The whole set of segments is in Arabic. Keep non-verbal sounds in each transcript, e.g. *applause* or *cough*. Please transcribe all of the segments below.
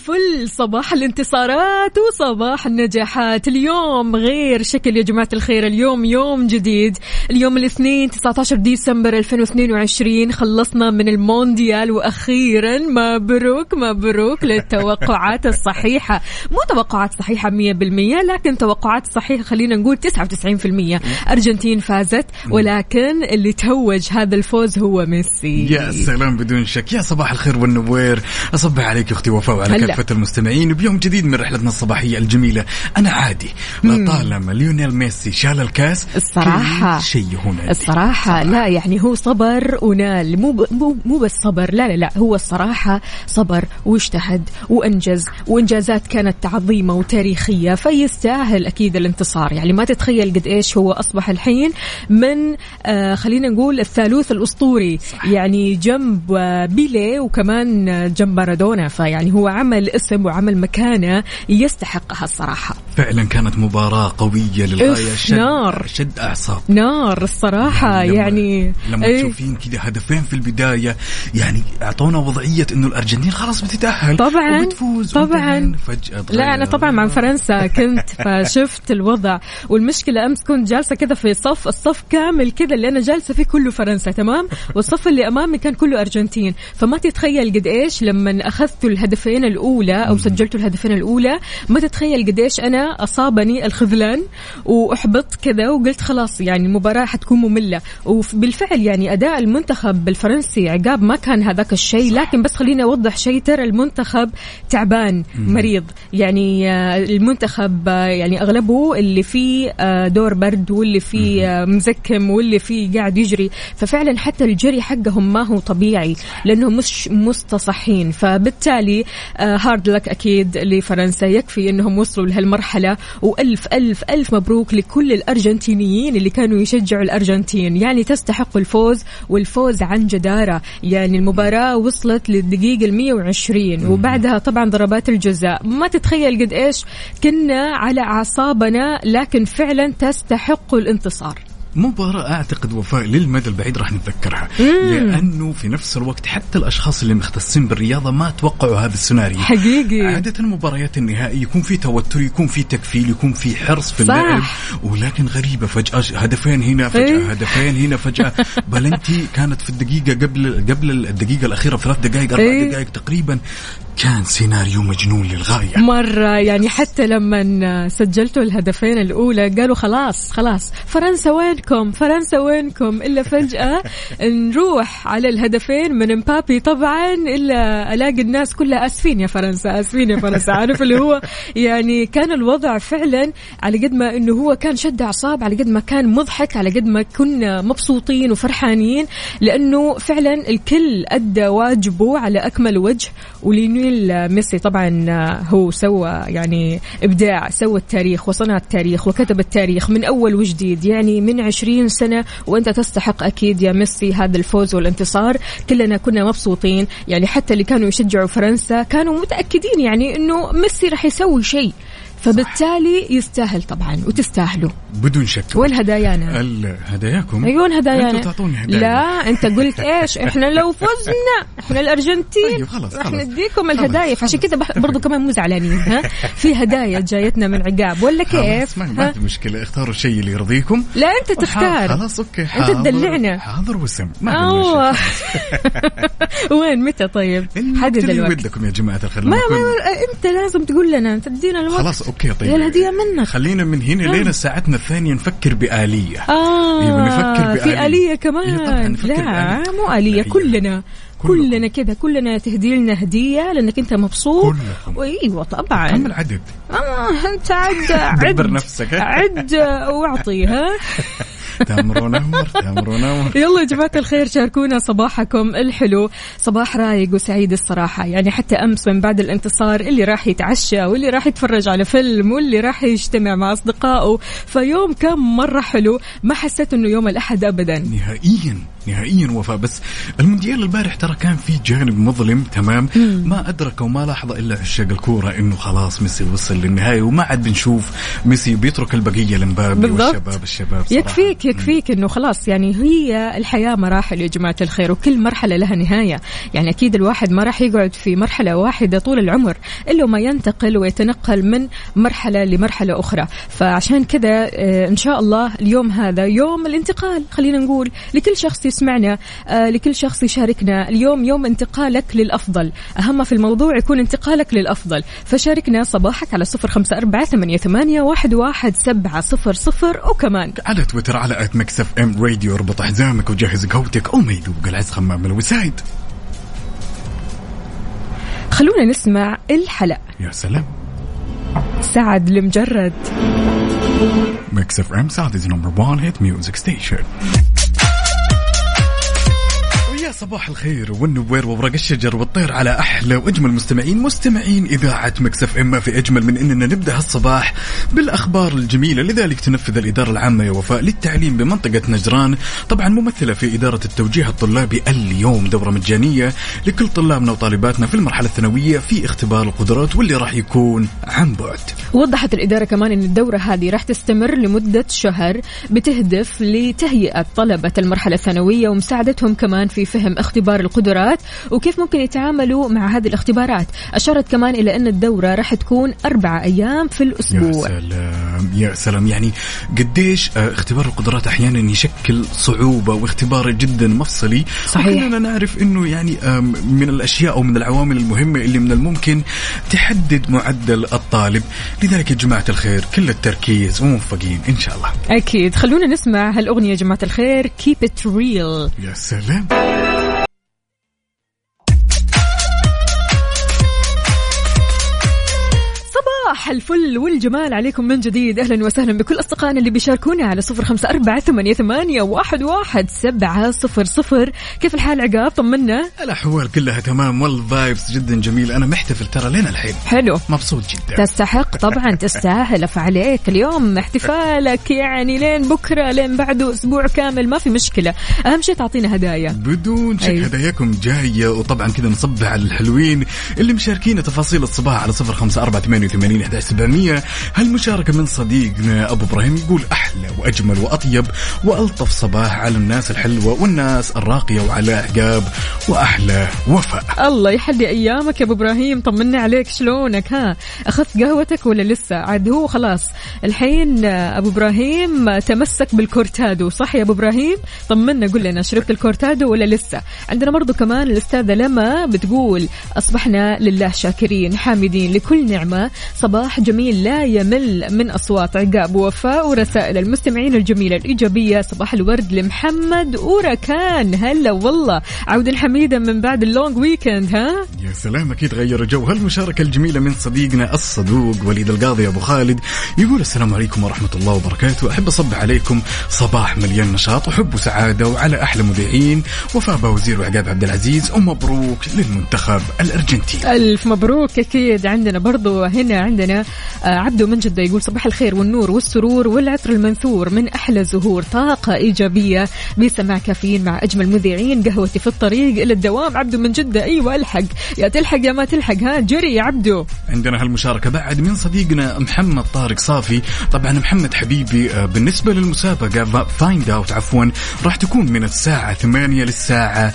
الفل. صباح الانتصارات وصباح النجاحات. اليوم غير شكل يا جماعة الخير. اليوم يوم جديد. اليوم الاثنين 19 ديسمبر 2022 خلصنا من المونديال وأخيرا. مبروك مبروك للتوقعات الصحيحة. مو توقعات صحيحة 100% لكن توقعات صحيحة. خلينا نقول 99% أرجنتين فازت ولكن اللي توج هذا الفوز هو ميسي. يا سلام بدون شك. يا صباح الخير والنوير. أصبح عليك أختي وفاء وعلى كافه المستمعين بيوم جديد من رحلتنا الصباحية الجميلة. أنا عادي. لطالما ليونيل ميسي شال الكاس الصراحة كل شيء هنا الصراحة لا يعني هو صبر ونال. مو ب- مو مو بس صبر لا لا لا. هو الصراحة صبر واجتهد وأنجز وإنجازات كانت عظيمة وتاريخية فيستاهل أكيد الانتصار. يعني ما تتخيل قد إيش هو أصبح الحين من آه خلينا نقول الثالوث الأسطوري. صح. يعني جنب آه، بيلي وكمان آه، جنب مارادونا. فيعني هو عمل اسم وعمل مكانة يستحقها الصراحة فعلا كانت مباراة قوية للغاية إف، نار. شد أعصاب نار الصراحة لما- يعني لما إيه. تشوفين كذا هدفين في البداية يعني أعطونا وضعية إنه الأرجنتين خلاص بتتأهل طبعاً، وبتفوز طبعاً. فجأة لا أنا تغير. طبعا مع فرنسا كنت فشفت الوضع والمشكلة أمس كنت جالسة كذا في صف الصف كامل كذا اللي أنا جالسة فيه كله فرنسا تمام والصف اللي أمامي كان كله أرجنتين فما تتخيل قد إيش لما اخذتوا الهدفين الأولى أو سجلتوا الهدفين الأولى. ما تتخيل قد إيش أنا أصابني الخذلان وأحبطت كذا وقلت خلاص يعني المباراة حتكون مملة. وبالفعل يعني أداء المنتخب الفرنسي عقاب ما كان هذاك الشيء لكن بس خليني أوضح شيء. ترى المنتخب تعبان مريض. يعني آه، المنتخب آه، يعني أغلبه اللي فيه آه، دور برد واللي فيه مزكم واللي فيه قاعد يجري. ففعلا حتى الجري حقهم ما هو طبيعي لأنهم مش مستصحين. فبالتالي هارد لك أكيد لفرنسا. يكفي إنهم وصلوا لهالمرحلة وألف ألف ألف مبروك لكل الأرجنتينيين اللي كانوا يشجعوا الأرجنتين. يعني تستحق الفوز والفوز عن جدارة. يعني المباراة وصلت للدقيقة ال 120 وبعدها طبعا ضربات الجزاء. ما تتخيل قد إيش كنا على أعصابنا لكن فعلا تستحق الانتصار. مباراة أعتقد وفاء للمدى البعيد راح نتذكرها لأنه في نفس الوقت حتى الأشخاص اللي مختصين بالرياضة ما توقعوا هذا السيناريو حقيقي عادة مباريات النهائي يكون في توتر يكون في تكفيل يكون في حرص في. اللعب ولكن غريبة فجأة هدفين هنا فجأة إيه. هدفين هنا فجأة *laughs* بلنتي كانت في الدقيقة قبل قبل الدقيقة الأخيرة ثلاث دقائق أربع إيه. دقائق تقريبا كان سيناريو مجنون للغاية. مرة يعني حتى لما سجلتوا الهدفين الأولى قالوا خلاص خلاص فرنسا وينكم؟ فرنسا وينكم؟ إلا فجأة *laughs* نروح على الهدفين من مبابي طبعا إلا ألاقي الناس كلها آسفين يا فرنسا آسفين يا فرنسا. *laughs* عارف اللي هو؟ يعني كان الوضع فعلا على قد ما إنه هو كان شد أعصاب على قد ما كان مضحك على قد ما كنا مبسوطين وفرحانين لأنه فعلا الكل أدى واجبه على أكمل وجه وليونيل ميسي طبعا هو سوى يعني إبداع سوى التاريخ وصنع التاريخ وكتب التاريخ من أول وجديد. يعني من عشرين سنة وأنت تستحق أكيد يا ميسي هذا الفوز والانتصار. كلنا كنا مبسوطين يعني حتى اللي كانوا يشجعوا فرنسا كانوا متأكدين يعني أنه ميسي راح يسوي شيء. فبالتالي يستاهل طبعا وتستاهلوا. بدون شك. وين هدايانا ال- هداياكم أيوه هدايانا. أنتوا تعطوني هدايا. لا أنت قلت إيش؟ إحنا لو فزنا إحنا الأرجنتين. طيب خلاص، راح. نديكم الهدايا. فعشان كذا برضو كمان مو زعلانين ها؟ في هدايا جايتنا من عقاب. ولا كيف؟ ما؟ في مشكلة. اختاروا الشيء اللي يرضيكم. لا أنت تختار. خلاص أوكي أنت حاضر. تدلعنا. حاضر وسم. ما مشكلة. *laughs* وين؟ متى طيب؟ حدد الوقت. ودكم يا جماعة الخير ما أنت لازم تقول لنا تدينا الوقت. خلاص أوكي طيب هي الهدية منك خلينا من هنا آه. لين ساعتنا الثانية نفكر بآلية آه إيه، بنفكر في بآلية. آلية إيه، طبعاً كمان نفكر لا بآلية. مو آلية كلنا. كلنا كذا كلنا تهدي لنا هدية لأنك أنت مبسوط كلكم. أيوه طبعا كم العدد آه أنت عد *laughs* عد دبر نفسك. عد واعطي ها *laughs* تامر ونمر تامر ونمر يلا يا جماعة الخير شاركونا صباحكم الحلو. صباح رايق وسعيد الصراحة. يعني حتى أمس من بعد الانتصار اللي راح يتعشى واللي راح يتفرج على فيلم واللي راح يجتمع مع أصدقائه. فيوم كان مرة حلو. ما حسيت أنه يوم الأحد أبدا. نهائيا نهائيا وفاء. بس المونديال البارح ترى كان في جانب مظلم تمام؟ ما أدرك وما لاحظ إلا عشاق الكورة إنه خلاص ميسي وصل للنهايه وما عاد بنشوف ميسي بيترك البقية لمبابي. والشباب الشباب صراحة. يكفيك يكفيك إنه خلاص يعني هي الحياة مراحل يا جماعة الخير وكل مرحلة لها نهاية. يعني أكيد الواحد ما راح يقعد في مرحلة واحدة طول العمر إلا ما ينتقل ويتنقل من مرحلة لمرحلة أخرى. فعشان كذا آه، إن شاء الله اليوم هذا يوم الانتقال خلينا نقول لكل شخص يسمعنا آه، لكل شخص يشاركنا. اليوم يوم انتقالك للأفضل. أهم في الموضوع يكون انتقالك للأفضل. فشاركنا صباحك على صفر خمسة أربعة ثمانية, واحد, واحد سبعة صفر صفر وكمان على تويتر على Mix FM Radio اربط حزامك وجهز قهوتك وما يذوق العز خمام الوسايد. خلونا نسمع الحلقة. يا سلام. سعد لمجرد. Mix FM Saudi's number 1 hit music station صباح الخير والنوير وورق الشجر والطير على أحلى وأجمل مستمعين مستمعين إذاعة Mix FM. ما في أجمل من إننا نبدأ هالصباح بالأخبار الجميلة لذلك تنفذ الإدارة العامة يا وفاء للتعليم بمنطقة نجران. طبعا ممثلة في إدارة التوجيه الطلابي اليوم دورة مجانية لكل طلابنا وطالباتنا في المرحلة الثانوية في اختبار القدرات واللي راح يكون عن بعد. وضحت الإدارة كمان أن الدورة هذه راح تستمر لمدة شهر بتهدف لتهيئة طلبة المرحلة الثانوية ومساعدتهم كمان في فهم اختبار القدرات وكيف ممكن يتعاملوا مع هذه الاختبارات. أشارت كمان إلى أن الدورة راح تكون أربعة أيام في يا الأسبوع سلام يا سلام. يعني قديش آه، اختبار القدرات أحيانا يشكل صعوبة واختبار جدا مفصلي. صحيح. وكلنا نعرف إنه يعني آم، من الأشياء أو من العوامل المهمة اللي من الممكن تحدد معدل الطالب. لذلك يا جماعة الخير كل التركيز وموفقين إن شاء الله. أكيد. خلونا نسمع هالأغنية يا جماعة الخير Keep it real. يا سلام. صباح الفل والجمال عليكم من جديد. أهلا وسهلا بكل أصدقائنا اللي بيشاركونا على صفر خمسة أربعة ثمانية, ثمانية واحد, واحد سبعة صفر صفر. كيف الحال عقاب؟ طمنا. الأحوال كلها تمام. والفايبس جدا جميل. أنا محتفل ترى لين الحين. حلو. مبسوط جدا. تستحق طبعا تستاهل. فعليك اليوم احتفالك يعني لين بكرة لين بعده أسبوع كامل. ما في مشكلة. أهم شيء تعطينا هدايا. بدون شك أي. هداياكم جاية. وطبعا كذا نصبح على الحلوين. اللي مشاركين تفاصيل الصباح على صفر خمسة أربعة ثمانية وثمانين أحد سبعمية هالمشاركة من صديقنا أبو إبراهيم يقول أحلى وأجمل وأطيب وألطف صباح على الناس الحلوة والناس الراقية وعلى عقاب وأحلى وفاء. الله يحلي أيامك يا أبو إبراهيم طمنا عليك شلونك؟ ها أخذت قهوتك ولا لسه؟ عاد هو خلاص. الحين أبو إبراهيم تمسك بالكورتادو صح يا أبو إبراهيم؟ طمنا قول لنا شربت الكورتادو ولا لسه؟ عندنا برضو كمان الأستاذة لما بتقول أصبحنا لله شاكرين حامدين لكل نعمة صباح جميل لا يمل من أصوات عقاب ووفاء ورسائل المستمعين الجميلة الإيجابية. صباح الورد لمحمد وركان هلا والله. عودا حميدا من بعد ال long weekend ها؟ يا سلام أكيد غيروا جو هالمشاركة الجميلة من صديقنا الصدوق وليد القاضي أبو خالد يقول السلام عليكم ورحمة الله وبركاته. أحب أصبح عليكم صباح مليان نشاط وحب وسعادة وعلى أحلى مذيعين. وفاء وزير وعقاب عبد العزيز ومبروك للمنتخب الارجنتيني ألف مبروك أكيد. عندنا برضو هنا عندنا آه، عبدو من جدة يقول صباح الخير والنور والسرور والعطر المنثور من أحلى زهور طاقة إيجابية بسماع كافيين مع أجمل مذيعين قهوتي في الطريق إلى الدوام عبدو من جدة. أيوة ألحق. يا تلحق يا ما تلحق. ها جري يا عبدو عندنا هالمشاركة بعد من صديقنا محمد طارق صافي. طبعا محمد حبيبي آه، بالنسبة للمسابقة find out عفوا راح تكون من الساعة 8 للساعة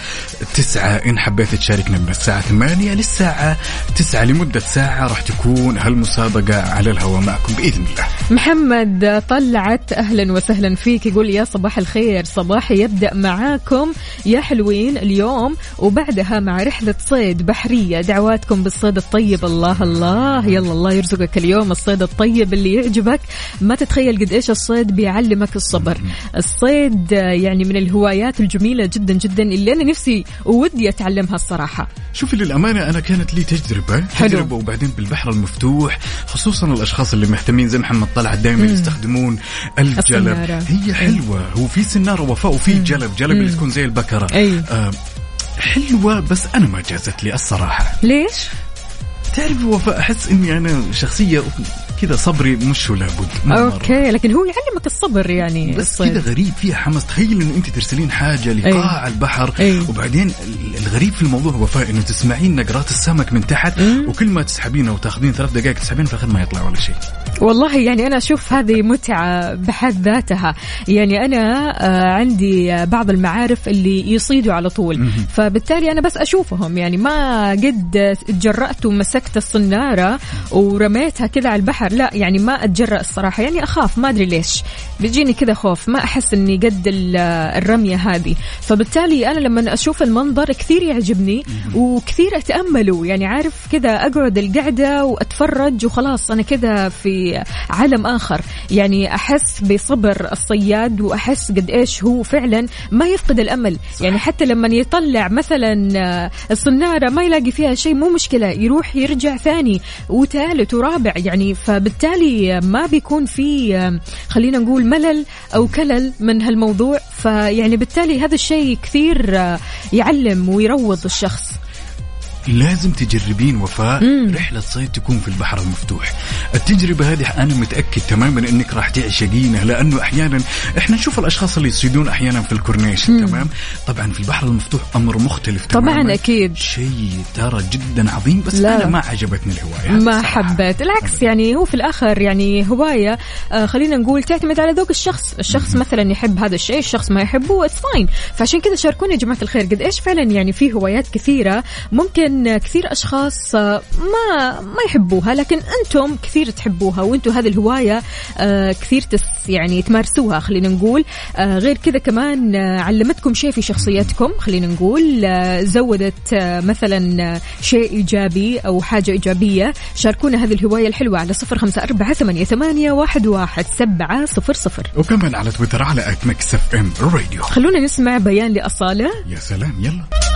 9 إن حبيت تشاركنا من الساعة 8 للساعة 9 لمدة ساعة راح تكون هالمسابقة. على الهواء معكم بإذن الله. محمد طلعت أهلا وسهلا فيك. يقول يا صباح الخير صباحي يبدأ معاكم. يا حلوين اليوم وبعدها مع رحلة صيد بحرية. دعواتكم بالصيد الطيب. الله الله. يلا الله يرزقك اليوم الصيد الطيب اللي يعجبك. ما تتخيل قد إيش الصيد بيعلمك الصبر. الصيد يعني من الهوايات الجميلة جدا جدا اللي أنا نفسي ودي أتعلمها الصراحة. شوفي للأمانة أنا كانت لي تجربة حلو. تجربة وبعدين بالبحر المفتوح خصوصا الأشخاص اللي مهتمين زي محمد طلعت دائما يستخدمون الجلب السنارة. هي حلوة هو في سنارة وفاء وفي جلب جلب اللي تكون زي البكرة. أي. آه حلوة بس أنا ما جازت لي الصراحة. ليش؟ تعرف وفاء أحس إني أنا شخصية كذا صبري مش لابد. أوكي لكن هو يعلمك الصبر يعني بس. كذا غريب فيها حماس تخيل انه أنت ترسلين حاجة لقاع البحر أي. وبعدين ال- الغريب في الموضوع وفاء إنه تسمعين نقرات السمك من تحت وكل ما تسحبينه وتاخذين ثلاث دقائق تسحبين في الاخير ما يطلع ولا شيء. والله يعني أنا أشوف هذه متعة بحد ذاتها. يعني أنا آه، عندي بعض المعارف اللي يصيدوا على طول. فبالتالي أنا بس أشوفهم. يعني ما قد تجرأت ومسكت الصنارة ورميتها كذا على البحر. لا يعني ما أتجرأ الصراحة يعني أخاف ما أدري ليش. بيجيني كذا خوف ما أحس إني قد ال- الرمية هذه. فبالتالي أنا لما أشوف المنظر كثير يعجبني وكثير أتأمله. يعني عارف كذا أقعد القعدة وأتفرج وخلاص أنا كذا في عالم آخر. يعني أحس بصبر الصياد وأحس قد إيش هو فعلا ما يفقد الأمل. يعني حتى لما يطلع مثلا آه، الصنارة ما يلاقي فيها شيء مو مشكلة يروح يرجع ثاني وثالث ورابع. يعني فبالتالي ما بيكون في خلينا نقول ملل أو كلل من هالموضوع. فيعني بالتالي هذا الشيء كثير آه، يعلم ويروض الشخص. لازم تجربين وفاء مم. رحلة صيد تكون في البحر المفتوح. التجربة هذه أنا متأكد تماما أنك راح تعشقينها لأنه أحيانا إحنا نشوف الأشخاص اللي يصيدون أحيانا في الكورنيش تمام؟ طبعا في البحر المفتوح أمر مختلف طبعاً تماما. أكيد. شيء ترى جدا عظيم بس لا. أنا ما عجبتني الهواية ما صراحة. حبيت. العكس يعني هو في الآخر يعني هواية آه خلينا نقول تعتمد على ذوق الشخص. الشخص مثلا يحب هذا الشيء الشخص ما يحبه it's fine فعشان كذا شاركوني يا جماعة الخير قد إيش فعلا يعني في هوايات كثيرة ممكن كثير أشخاص ما ما يحبوها لكن أنتم كثير تحبوها وأنتم هذه الهواية آه كثير تس يعني تمارسوها خلينا نقول. آه غير كذا كمان آه علمتكم شيء في شخصيتكم خلينا نقول. زودت مثلا شيء إيجابي أو حاجة إيجابية. شاركونا هذه الهواية الحلوة على صفر خمسة أربعة ثمانية, ثمانية واحد, واحد سبعة صفر صفر. وكمان على تويتر على at Mix FM Radio خلونا نسمع بيان لأصالة. يا سلام يلا.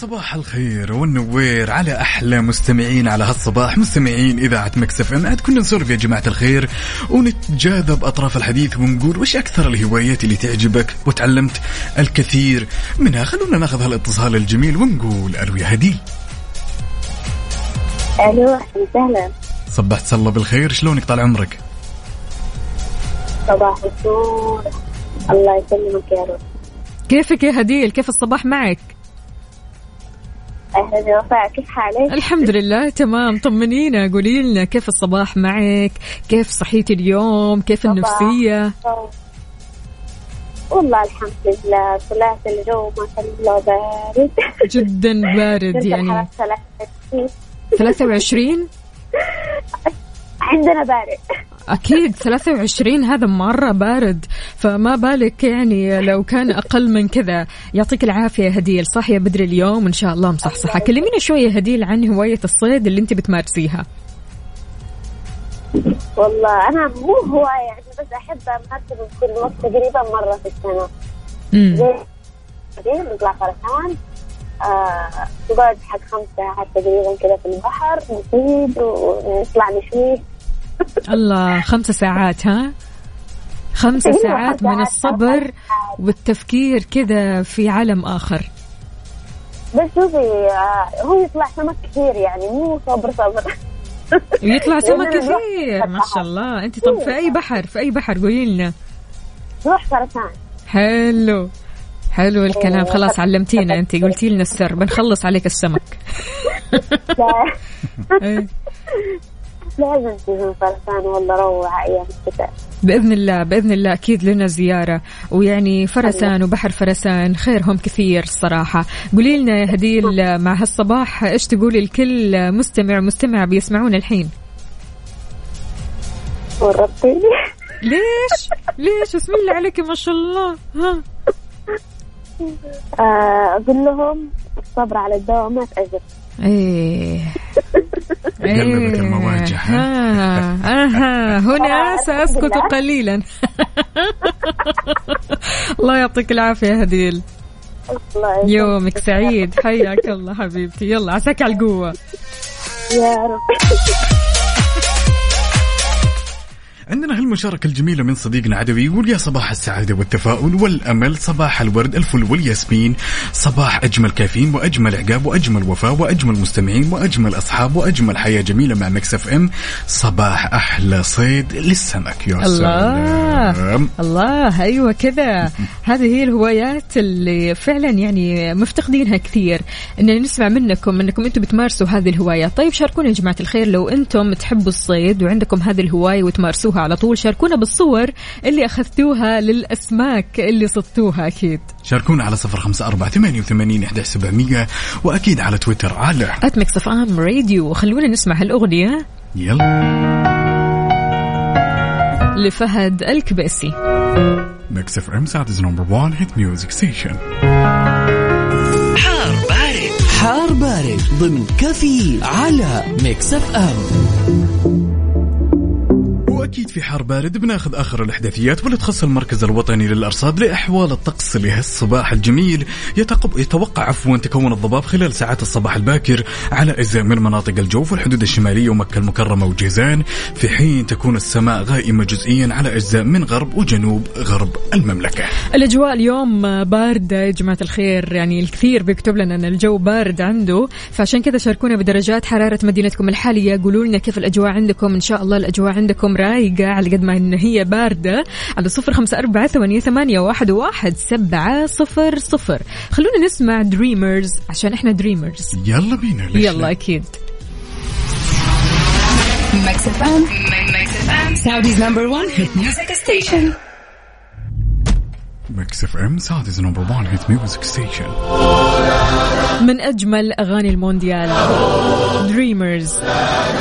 صباح الخير والنوير على أحلى مستمعين على هالصباح. مستمعين إذاعة Mix FM عاد كنا نسولف يا جماعة الخير ونتجاذب أطراف الحديث ونقول وش أكثر الهوايات اللي تعجبك وتعلمت الكثير منها. خلونا ناخذ هالاتصال الجميل ونقول ألو يا هدي. ألو أهلا وسهلا. صبحت الله بالخير. شلونك طال عمرك؟ صباح النور الله يسلمك يا رب. كيفك يا هديل؟ كيف الصباح معك؟ أهلا وفاء كيف حالك؟ الحمد لله تمام. طمنينا قولي لنا كيف الصباح معك؟ كيف صحيتي اليوم؟ كيف صباح. النفسية؟ والله الحمد لله طلعت الجو ما شاء الله بارد. جدا بارد يعني. الحرارة 33 23 عندنا بارد. أكيد 23 هذا مرة بارد. فما بالك يعني لو كان أقل من كذا. يعطيك العافية هديل. صح يا بدر اليوم؟ إن شاء الله مصحصحة. كلمينا شوية هديل عن هواية الصيد اللي أنت بتمارسيها. والله أنا مو هواية يعني بس أحب امارسه بكل وقت. تقريبا مرة في السنة. زي نطلع فرسان. آه نقعد حق خمس ساعات تقريبا كذا في البحر نصيد ونطلع نشوي. الله خمسة ساعات ها؟ خمسة أيوة، ساعات من. الصبر والتفكير كذا في عالم آخر. بس شوفي آه هو يطلع سمك كثير يعني مو صبر صبر. ويطلع *laughs* سمك كثير ما شاء الله. أنت طب في أي بحر في أي بحر؟ قولي لنا. نروح فرسان حلو. حلو الكلام. خلاص علمتينا أنت. قلتي لنا السر. بنخلص عليك السمك. *laughs* *laughs* إيه. لازم تجون فرسان والله روعة أيام الشتاء بإذن الله بإذن الله أكيد لنا زيارة. ويعني فرسان وبحر فرسان خيرهم كثير الصراحه قولي لنا يا هديل مع هالصباح إيش تقولي لكل مستمع ومستمعه بيسمعونا الحين؟ وربتني ليش؟ ليش؟ بسم الله عليك ما شاء الله. ها. آه أقول لهم الصبر على الدوامات أجر إيه. قلبت المواجع، ها؟ آها. هنا سأسكت قليلا. الله يعطيك العافية هديل. يومك سعيد. حياك الله حبيبتي. يلا عساك على القوة. يا رب. عندنا هالمشاركة الجميلة من صديقنا عدوي يقول يا صباح السعادة والتفاؤل والأمل صباح الورد الفل والياسمين صباح أجمل كافيين وأجمل عقاب وأجمل وفاء وأجمل مستمعين وأجمل أصحاب وأجمل حياة جميلة مع مكسف أم. صباح أحلى صيد للسمك يا الله. سلام. الله أيوه كذا. *laughs* هذه هي الهوايات اللي فعلا يعني مفتقدينها كثير ان نسمع منكم إنكم أنتم بتمارسوا هذه الهوايات طيب شاركونا يا جماعة الخير لو أنتم تحبوا الصيد وعندكم هذه الهواية وتمارسوها على طول. شاركونا بالصور اللي أخذتوها للأسماك اللي صدتوها أكيد. شاركونا على صفر خمسة أربعة ثمانية وثمانين إحدى سبعمية وأكيد على تويتر على at Mix FM Radio خلونا نسمع هالأغنية يلا. لفهد الكبيسي Mix FM Saudi's number 1 hit music station حار بارد. حار بارد ضمن كفي على Mix FM واكيد في حار بارد بناخذ آخر الإحداثيات واللي تخص المركز الوطني للأرصاد لأحوال الطقس لهالصباح الجميل. يتقب يتوقع عفوا تكون الضباب خلال ساعات الصباح الباكر على أجزاء من مناطق الجوف والحدود الشمالية ومكة المكرمة وجيزان. في حين تكون السماء غائمة جزئيا على أجزاء من غرب وجنوب غرب المملكة. الأجواء اليوم باردة يا جماعة الخير. يعني الكثير بيكتب لنا أن الجو بارد عنده. فعشان كذا شاركونا بدرجات حرارة مدينتكم الحالية. قولوا لنا كيف الأجواء عندكم. إن شاء الله الأجواء عندكم رايقة على قد ما إن هي باردة على صفر خمسة أربعة ثمانية, ثمانية واحد, واحد سبعة صفر صفر خلونا نسمع Dreamers عشان إحنا dreamers يلا بينا ليش يلا لا؟ أكيد Mix FM. Mix FM. Saudi's number one hit music station. Mix FM Saudi's number 1 hit music station. من أجمل أغاني المونديال Dreamers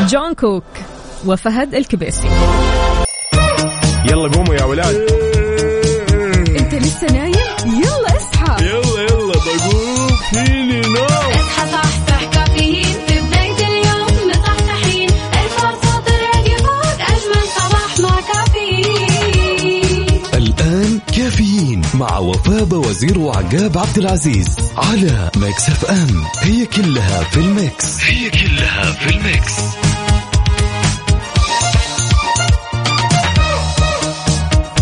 جونغ كوك وفهد الكبيسي. يلا قوموا يا ولاد. انت لسه نايم؟ يلا اصحى. يلا يلا بقوم. فيني نوم. اصحى صحصح كافيين. في بداية اليوم مصحصحين الفرصة الراديو فوق. أجمل صباح مع كافيين. الآن كافيين مع وفاء وزير وعقاب عبد العزيز على Mix FM. هي كلها في ال mix. هي كلها في ال mix.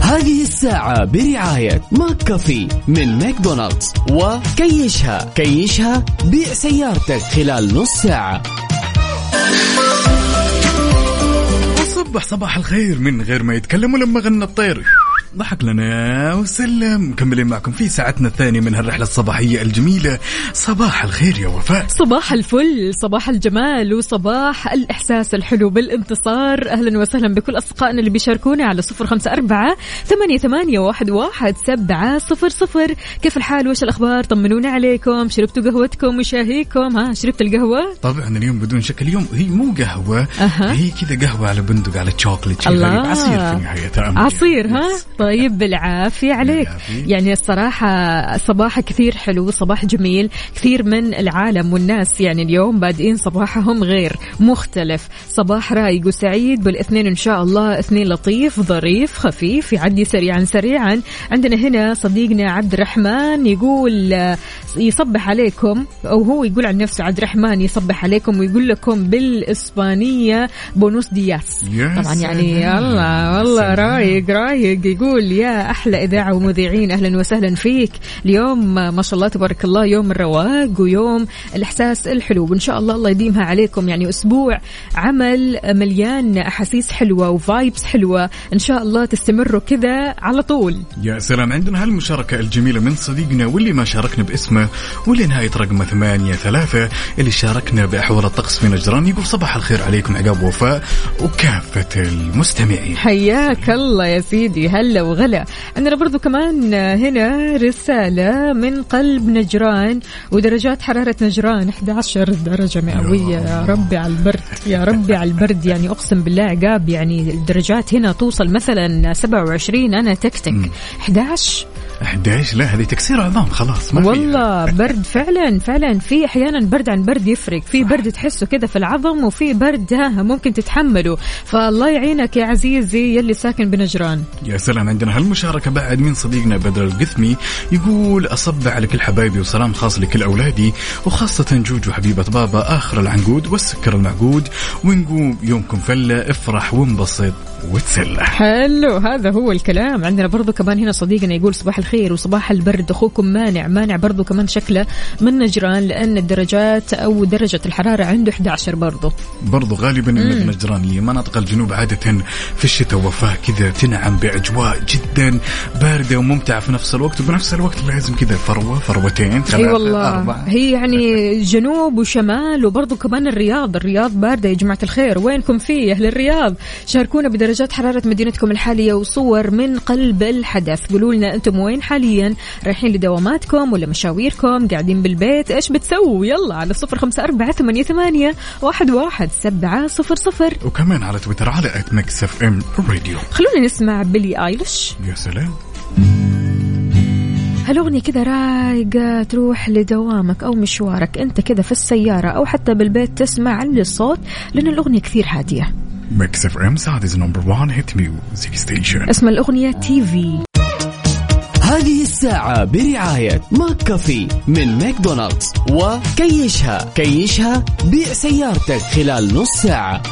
هذه الساعة برعاية McCafé من ماكدونالدز وكيشها كيشها بيع سيارتك خلال نص ساعة. وصبح صباح الخير من غير ما يتكلم ولما غنى الطير. ضحك لنا. وسلم. مكملين معكم في ساعتنا الثانية من هالرحلة الصباحية الجميلة. صباح الخير يا وفاء. صباح الفل. صباح الجمال وصباح الإحساس الحلو بالانتصار. أهلا وسهلا بكل أصدقائنا اللي بيشاركونا على صفر خمسة أربعة ثمانية, ثمانية واحد, واحد سبعة صفر صفر. كيف الحال؟ وش الأخبار؟ طمنونا عليكم. شربتوا قهوتكم؟ وشاهيكم ها شربت القهوة؟ طبعا اليوم بدون شك. اليوم هي مو قهوة. أها. هي كذا قهوة على بندق على تشوكلت شي الله. غريب. عصير في نهاية. عصير ها؟ يس. طيب بالعافية عليك. يعني الصراحة صباح كثير حلو صباح جميل كثير من العالم والناس يعني اليوم بادئين صباحهم غير مختلف. صباح رايق وسعيد بالاثنين إن شاء الله اثنين لطيف ظريف خفيف يعدي سريعا سريعا. عندنا هنا صديقنا عبد الرحمن يقول يصبح عليكم أو هو يقول عن نفسه عبد الرحمن يصبح عليكم ويقول لكم بالإسبانية بونوس دياس يا طبعا يعني. الله والله رايق رايق. يقول يا أحلى إذاعة ومذيعين أهلا وسهلا فيك. اليوم ما شاء الله تبارك الله يوم الرواق ويوم الإحساس الحلو. وإن شاء الله الله يديمها عليكم. يعني أسبوع عمل مليان أحاسيس حلوة وفايبس حلوة. إن شاء الله تستمروا كذا على طول. يا سلام. عندنا هالمشاركة الجميلة من صديقنا واللي ما شاركنا باسمه واللي نهاية رقمه ثمانية ثلاثة اللي شاركنا بأحوال الطقس في نجران يقول صباح الخير عليكم عقاب وفاء وكافة المستمعين. حياك الله يا سيدي. هلا وغلا عندنا برضو كمان هنا رسالة من قلب نجران ودرجات حرارة نجران 11 درجة مئوية. يا ربي على البرد يا ربي على البرد. يعني أقسم بالله عقاب يعني الدرجات هنا توصل مثلا 27 أنا تكتك. 11 11 لا هذه تكسير عظام خلاص ما والله *laughs* برد فعلا فعلا في أحيانا برد عن برد يفرق في برد تحسه كده في العظم وفي برد ها ممكن تتحمله. فالله يعينك يا عزيزي يلي ساكن بنجران. يا سلام عندنا هالمشاركة بعد من صديقنا بدر القثمي يقول أصب على كل حبايبي وسلام خاص لكل أولادي وخاصة جوجو حبيبة بابا آخر العنقود والسكر المعقود ونقوم يومكم فلة افرح وانبسط. وتسلى. حلو هذا هو الكلام. عندنا برضو كمان هنا صديقنا يقول صباح الخير وصباح البرد. أخوكم مانع مانع برضو كمان شكله من نجران لأن الدرجات أو درجة الحرارة عنده 11 برضو. برضو غالبا المدن النجرانية مناطق الجنوب عادة في الشتاء وفاة كذا تنعم بأجواء جدا باردة وممتعة في نفس الوقت. وبنفس الوقت لازم كذا فروة فروتين إي ثلاثة والله. أربعة. هي يعني جنوب وشمال وبرضو كمان الرياض الرياض باردة يا جماعة الخير. وينكم فيه أهل الرياض؟ شاركونا بدرجات حرارة مدينتكم الحالية وصور من قلب الحدث. قولوا لنا أنتم وين حاليا؟ رايحين لدواماتكم ولا مشاويركم؟ قاعدين بالبيت؟ إيش بتسووا؟ يلا على صفر خمسة أربعة ثمانية, ثمانية واحد, واحد سبعة صفر صفر. وكمان على تويتر على at Mix FM Radio خلونا نسمع بيلي آيليش. يا سلام. هالأغنية كذا رايقة تروح لدوامك أو مشوارك أنت كذا في السيارة أو حتى بالبيت تسمع الصوت لأن الأغنية كثير هادية. Mix FM Saudi's number 1 hit music station اسم الأغنية TV هذه الساعة برعاية McCafé من ماكدونالدز وكيشها كيشها بيع سيارتك خلال نص ساعة.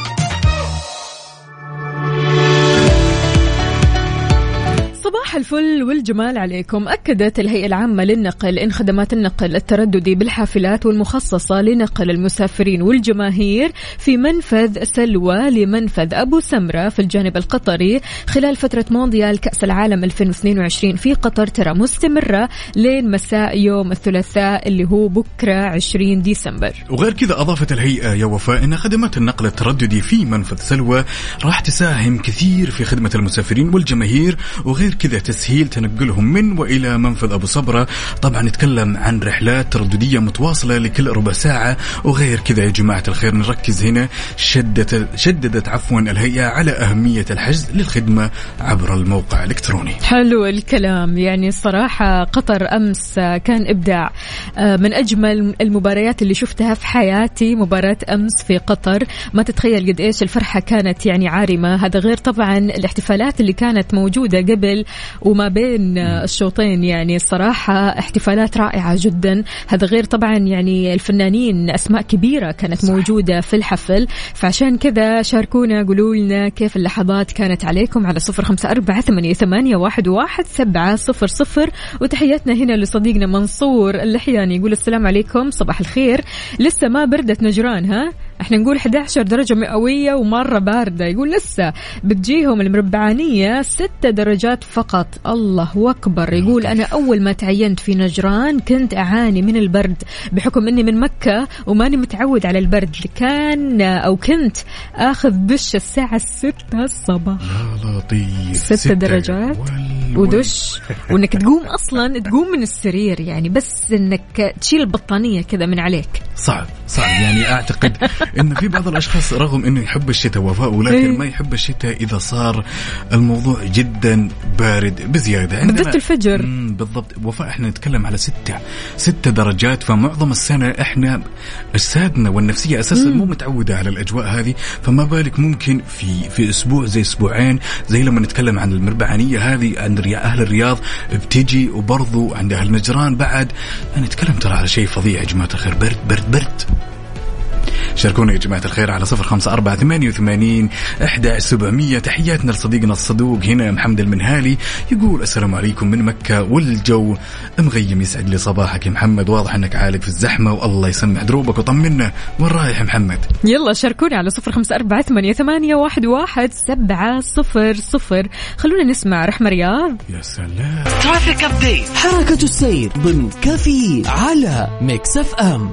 الفل والجمال عليكم. أكدت الهيئة العامة للنقل إن خدمات النقل الترددي بالحافلات والمخصصة لنقل المسافرين والجماهير في منفذ سلوى لمنفذ أبو سمرة في الجانب القطري خلال فترة مونديال كأس العالم 2022 في قطر ترى مستمرة لين مساء يوم الثلاثاء اللي هو بكرة 20 ديسمبر. وغير كذا أضافت الهيئة يا وفاء أن خدمات النقل الترددي في منفذ سلوى راح تساهم كثير في خدمة المسافرين والجماهير وغير كذا تسهيل تنقلهم من وإلى منفذ أبو صبرة. طبعا نتكلم عن رحلات ترددية متواصلة لكل ربع ساعة وغير كذا يا جماعة الخير. نركز هنا. شدت شددت عفوا الهيئة على أهمية الحجز للخدمة عبر الموقع الإلكتروني. حلو الكلام. يعني الصراحة قطر أمس كان إبداع. آه، من أجمل المباريات اللي شفتها في حياتي مباراة أمس في قطر. ما تتخيل قد إيش الفرحة كانت يعني عارمة. هذا غير طبعا الاحتفالات اللي كانت موجودة قبل وما بين الشوطين. يعني الصراحة احتفالات رائعة جدا. هذا غير طبعا يعني الفنانين أسماء كبيرة كانت موجودة في الحفل. فعشان كذا شاركونا قولوا لنا كيف اللحظات كانت عليكم على صفر خمسة أربعة ثمانية, ثمانية واحد, واحد سبعة صفر صفر. وتحياتنا هنا لصديقنا منصور اللحياني يقول السلام عليكم صباح الخير. لسه ما بردت نجران ها؟ إحنا نقول 11 درجة مئوية ومرة باردة. يقول لسه بتجيهم المربعانية 6 درجات فقط. الله أكبر. يقول أنا أول ما تعينت في نجران كنت أعاني من البرد بحكم أني من مكة وماني متعود على البرد. كان أو كنت أخذ دش الساعة 6 الصباح. يا لطيف. ستة درجات ودش. وإنك *laughs* تقوم أصلا تقوم من السرير يعني بس إنك تشيل البطانية كذا من عليك. صعب صعب. يعني أعتقد إن في بعض الأشخاص رغم إنه يحب الشتاء وفاء ولكن إيه. ما يحب الشتاء إذا صار الموضوع جدا بارد بزيادة. عندنا- بالذات الفجر. بالضبط. وفاء إحنا نتكلم على ستة ستة درجات. فمعظم السنة إحنا أجسادنا والنفسية أساسا مو متعودة على الأجواء هذه. فما بالك ممكن في في أسبوع زي أسبوعين زي لما نتكلم عن المربعانية هذه عند أهل الرياض بتجي وبرضو عند أهل نجران بعد. نتكلم ترى على شيء فظيع يا جماعة الخير. برد برد برد شاركونا يا جماعة الخير على صفر خمسة أربعة ثمانية وثمانين إحدى سبعمية. تحياتنا لصديقنا الصدوق هنا محمد المنهالي. يقول السلام عليكم من مكة والجو مغيم. يسعد لي صباحك يا محمد. واضح أنك عالق في الزحمة والله يسمع دروبك وطمنا. وين رايح يا محمد؟ يلا شاركوني على صفر خمسة أربعة ثمانية, ثمانية واحد, واحد سبعة صفر صفر. خلونا نسمع رحمة رياض. يا سلام. traffic update حركة السير ضمن كافيين على Mix FM.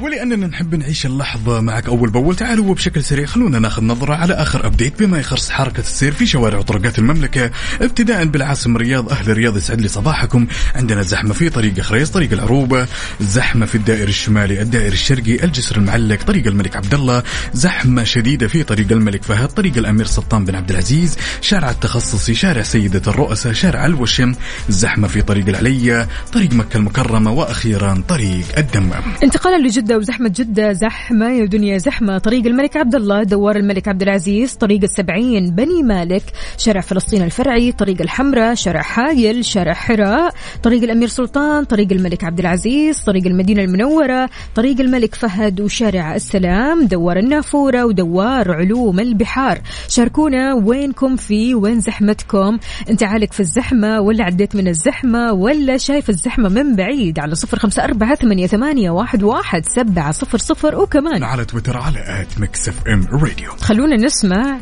ولأننا نحب نعيش اللحظة معك أول بأول. تعالوا وبشكل سريع خلونا ناخذ نظرة على آخر update بما يخص حركة السير في شوارع وطرقات المملكة ابتداء بالعاصمة الرياض أهل الرياض يسعد لي صباحكم. عندنا زحمة في طريق خريص طريق العروبة زحمة في الدائر الشمالي الدائر الشرقي الجسر المعلق طريق الملك عبد الله زحمة شديدة في طريق الملك فهد طريق الأمير سلطان بن عبد العزيز شارع التخصصي شارع سيدة الرؤساء شارع الوشم زحمة في طريق العليا طريق مكة المكرمة وأخيرا طريق الدمام. انتقالا لجدة وزحمة جدة زحمة يا دنيا زحمة. طريق الملك عبد الله دوار الملك عبد العزيز طريق السبعين بني مالك شارع فلسطين الفرعي طريق الحمراء شارع حايل شارع حراء طريق الأمير سلطان طريق الملك عبد العزيز طريق المدينة المنورة طريق الملك فهد وشارع السلام دوار النافورة ودوار علوم البحار. شاركونا وينكم في وين زحمتكم؟ انت عالق في الزحمة ولا عديت من الزحمة ولا شايف الزحمة من بعيد؟ على صفر خمسة أربعة ثمانية, ثمانية واحد, واحد. سبعة صفر صفر وكمان. على تويتر على at Mix FM Radio. خلونا نسمع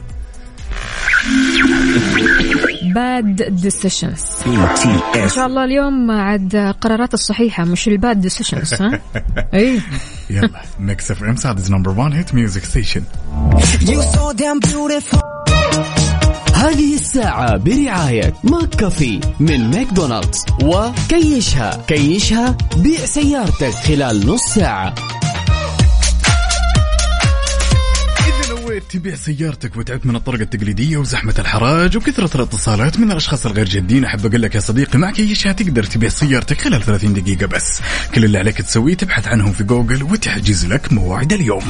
Bad Decisions إن شاء الله اليوم عاد قرارات الصحيحة مش ال bad decisions ها؟ *laughs* اي يلا Mix FM Saudi's number 1 hit music station هذه الساعة برعاية McCafé من ماكدونالدز. وكيشها. كيشها بيع سيارتك خلال نص ساعة. نويت تبيع سيارتك وتعبت من الطرق التقليدية وزحمة الحراج وكثرة الاتصالات من الأشخاص الغير جادين أحب أقول لك يا صديقي معك إيشها تقدر تبيع سيارتك خلال 30 دقيقة بس. كل اللي عليك تسويه تبحث عنهم في جوجل وتحجز لك موعد اليوم.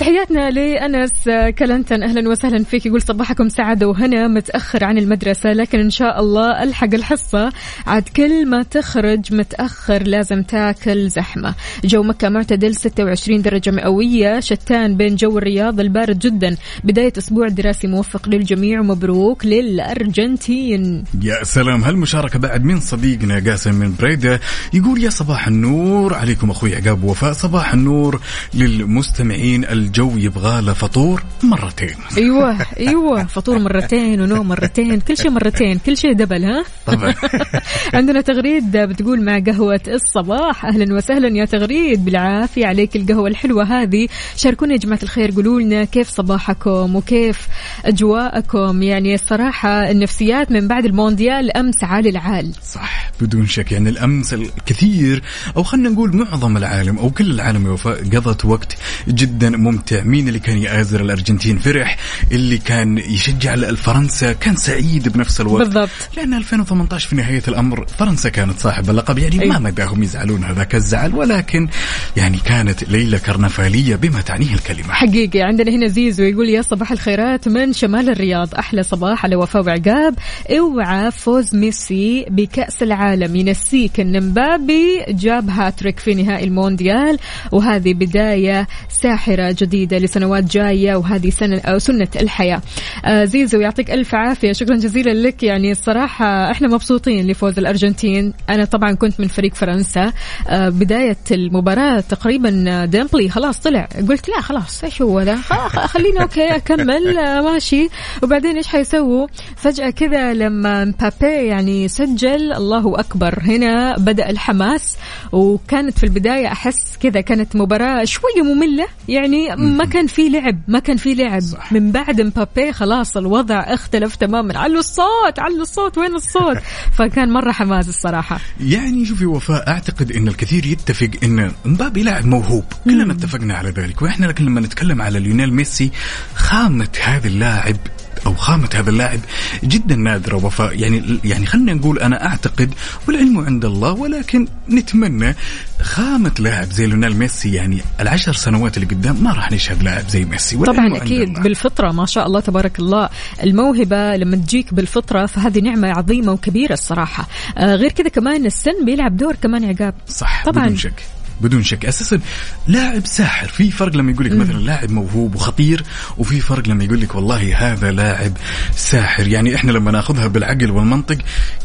تحياتنا لأنس كلنتن. أهلا وسهلا فيك. يقول صباحكم سعادة وهنا متأخر عن المدرسة لكن إن شاء الله ألحق الحصة. عاد كل ما تخرج متأخر لازم تاكل زحمة. جو مكة معتدل 26 درجة مئوية. شتان بين جو الرياض البارد جدا. بداية أسبوع دراسي موفق للجميع. ومبروك للأرجنتين. يا سلام. هالمشاركة بعد من صديقنا قاسم من بريدة يقول يا صباح النور. عليكم أخوي عقاب وفاء. صباح النور للمستمعين الجو يبغى له فطور مرتين. أيوه *laughs* أيوه فطور مرتين ونوم مرتين كل شيء مرتين كل شيء double ها؟ طبعا. *laughs* عندنا تغريد بتقول مع قهوة الصباح. أهلا وسهلا يا تغريد بالعافية عليك القهوة الحلوة هذه. شاركونا يا جماعة الخير قولوا لنا كيف صباحكم وكيف أجواءكم. يعني الصراحة النفسيات من بعد المونديال أمس عالي العال. صح بدون شك. يعني الأمس الكثير أو خلينا نقول معظم العالم أو كل العالم يا وفاء قضت وقت جدا ممتع. مين اللي كان يآزر الأرجنتين فرح اللي كان يشجع فرنسا كان سعيد بنفس الوقت. بالضبط. لأن 2018 في نهاية الأمر فرنسا كانت صاحب اللقب يعني أي. ما مداهم يزعلون هذاك الزعل ولكن يعني كانت ليلة كرنفالية بما تعنيه الكلمة. حقيقي عندنا هنا زيزو يقول يا صباح الخيرات من شمال الرياض؟ أحلى صباح على وفاء وعقاب. اوعى فوز ميسي بكأس العالم. ينسيك ان مبابي جاب هاتريك في نهائي المونديال وهذه بداية ساحرة جديدة لسنوات جاية وهذه سنه أو سنة الحياة. آه زيزو يعطيك ألف عافية. شكرا جزيلا لك. يعني الصراحة إحنا مبسوطين لفوز الأرجنتين. أنا طبعا كنت من فريق فرنسا. آه بداية المباراة تقريبا ديمبلي. خلاص طلع. قلت لا خلاص إيش هو ذا؟ خليني okay أكمل. آه ماشي. وبعدين إيش حيسووا؟ فجأة كذا لما مبابي يعني سجل الله أكبر. هنا بدأ الحماس. وكانت في البداية أحس كذا كانت مباراة شوية مملة. يعني ما كان في لعب ما كان في لعب. صح. من بعد مبابي خلاص الوضع اختلف تماما. علوا الصوت علوا الصوت وين الصوت؟ *laughs* فكان مرة حماس الصراحة. يعني شوفي وفاء أعتقد إن الكثير يتفق إن مبابي لاعب موهوب. كلنا اتفقنا على ذلك وإحنا لكن لما نتكلم على ليونيل ميسي خامة هذا اللاعب أو خامة هذا اللاعب جدا نادره وفاء يعني يعني خلينا نقول أنا أعتقد والعلم عند الله ولكن نتمنى خامة لاعب زي ليونيل ميسي يعني العشر سنوات اللي قدام ما راح نشهد لاعب زي ميسي طبعا أكيد. بالفطرة ما شاء الله تبارك الله الموهبة لما تجيك بالفطرة فهذه نعمة عظيمة وكبيرة الصراحة آه غير كذا كمان السن بيلعب دور كمان عقاب صح طبعاً. بدون شك بدون شك. أساسا لاعب ساحر. في فرق لما يقول لك مثلا لاعب موهوب وخطير وفي فرق لما يقول لك والله هذا لاعب ساحر. يعني إحنا لما نأخذها بالعقل والمنطق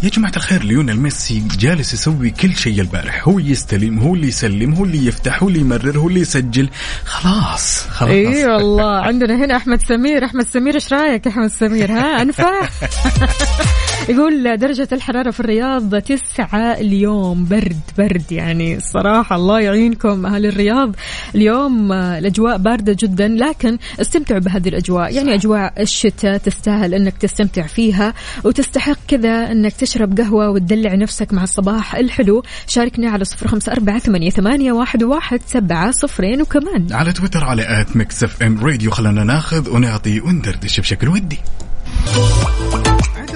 يا جماعة الخير ليونيل ميسي جالس يسوي كل شيء البارح. هو يستلم هو اللي يسلم هو اللي يفتح هو اللي يمرر هو اللي يسجل. خلاص خلاص. إي والله. عندنا هنا أحمد سمير. أحمد سمير إيش رأيك يا أحمد سمير؟ ها أنفع؟ *laughs* يقول درجة الحرارة في الرياض تسعة اليوم. برد برد يعني الصراحة الله يعينكم. أهل الرياض اليوم آه، الأجواء باردة جدا لكن استمتعوا بهذه الأجواء. يعني أجواء الشتاء تستاهل أنك تستمتع فيها وتستحق كذا أنك تشرب قهوة وتدلع نفسك مع الصباح الحلو. شاركنا على صفر خمسة أربعة ثمانية, ثمانية واحد, واحد سبعة صفرين. وكمان على تويتر على at Mix FM Radio خلنا ناخذ ونعطي وندردش بشكل ودي.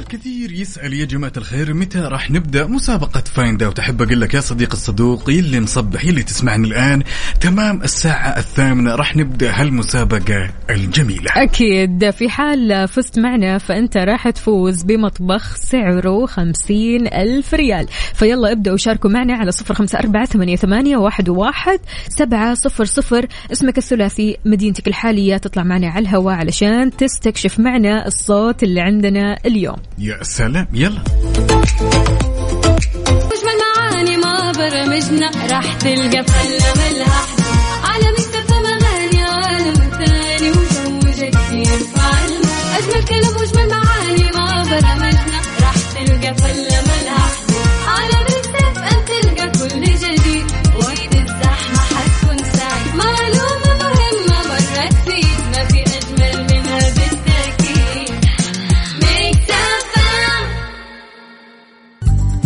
الكثير يسأل يا جماعة الخير متى راح نبدأ مسابقة Find Out أحب أقول لك يا صديق الصدوق يلي مصبح يلي تسمعني الآن تمام الساعة الثامنة راح نبدأ هالمسابقة الجميلة. أكيد في حال فزت معنا فأنت راح تفوز بمطبخ سعره خمسين ألف ريال. فيلا ابدأوا شاركوا معنا على صفر خمسة أربعة ثمانية واحد, واحد سبعة صفر صفر. اسمك الثلاثي مدينتك الحالية تطلع معنا على الهواء علشان تستكشف معنا الصوت اللي عندنا اليوم. يا سلام يلا. واجمل معاني ما برمجنا راح تلقى فلة ملها على مكتب اغاني عالم ثاني وجو جديد أجمل كلام واجمل معاني ما برمجنا راح تلقى فلة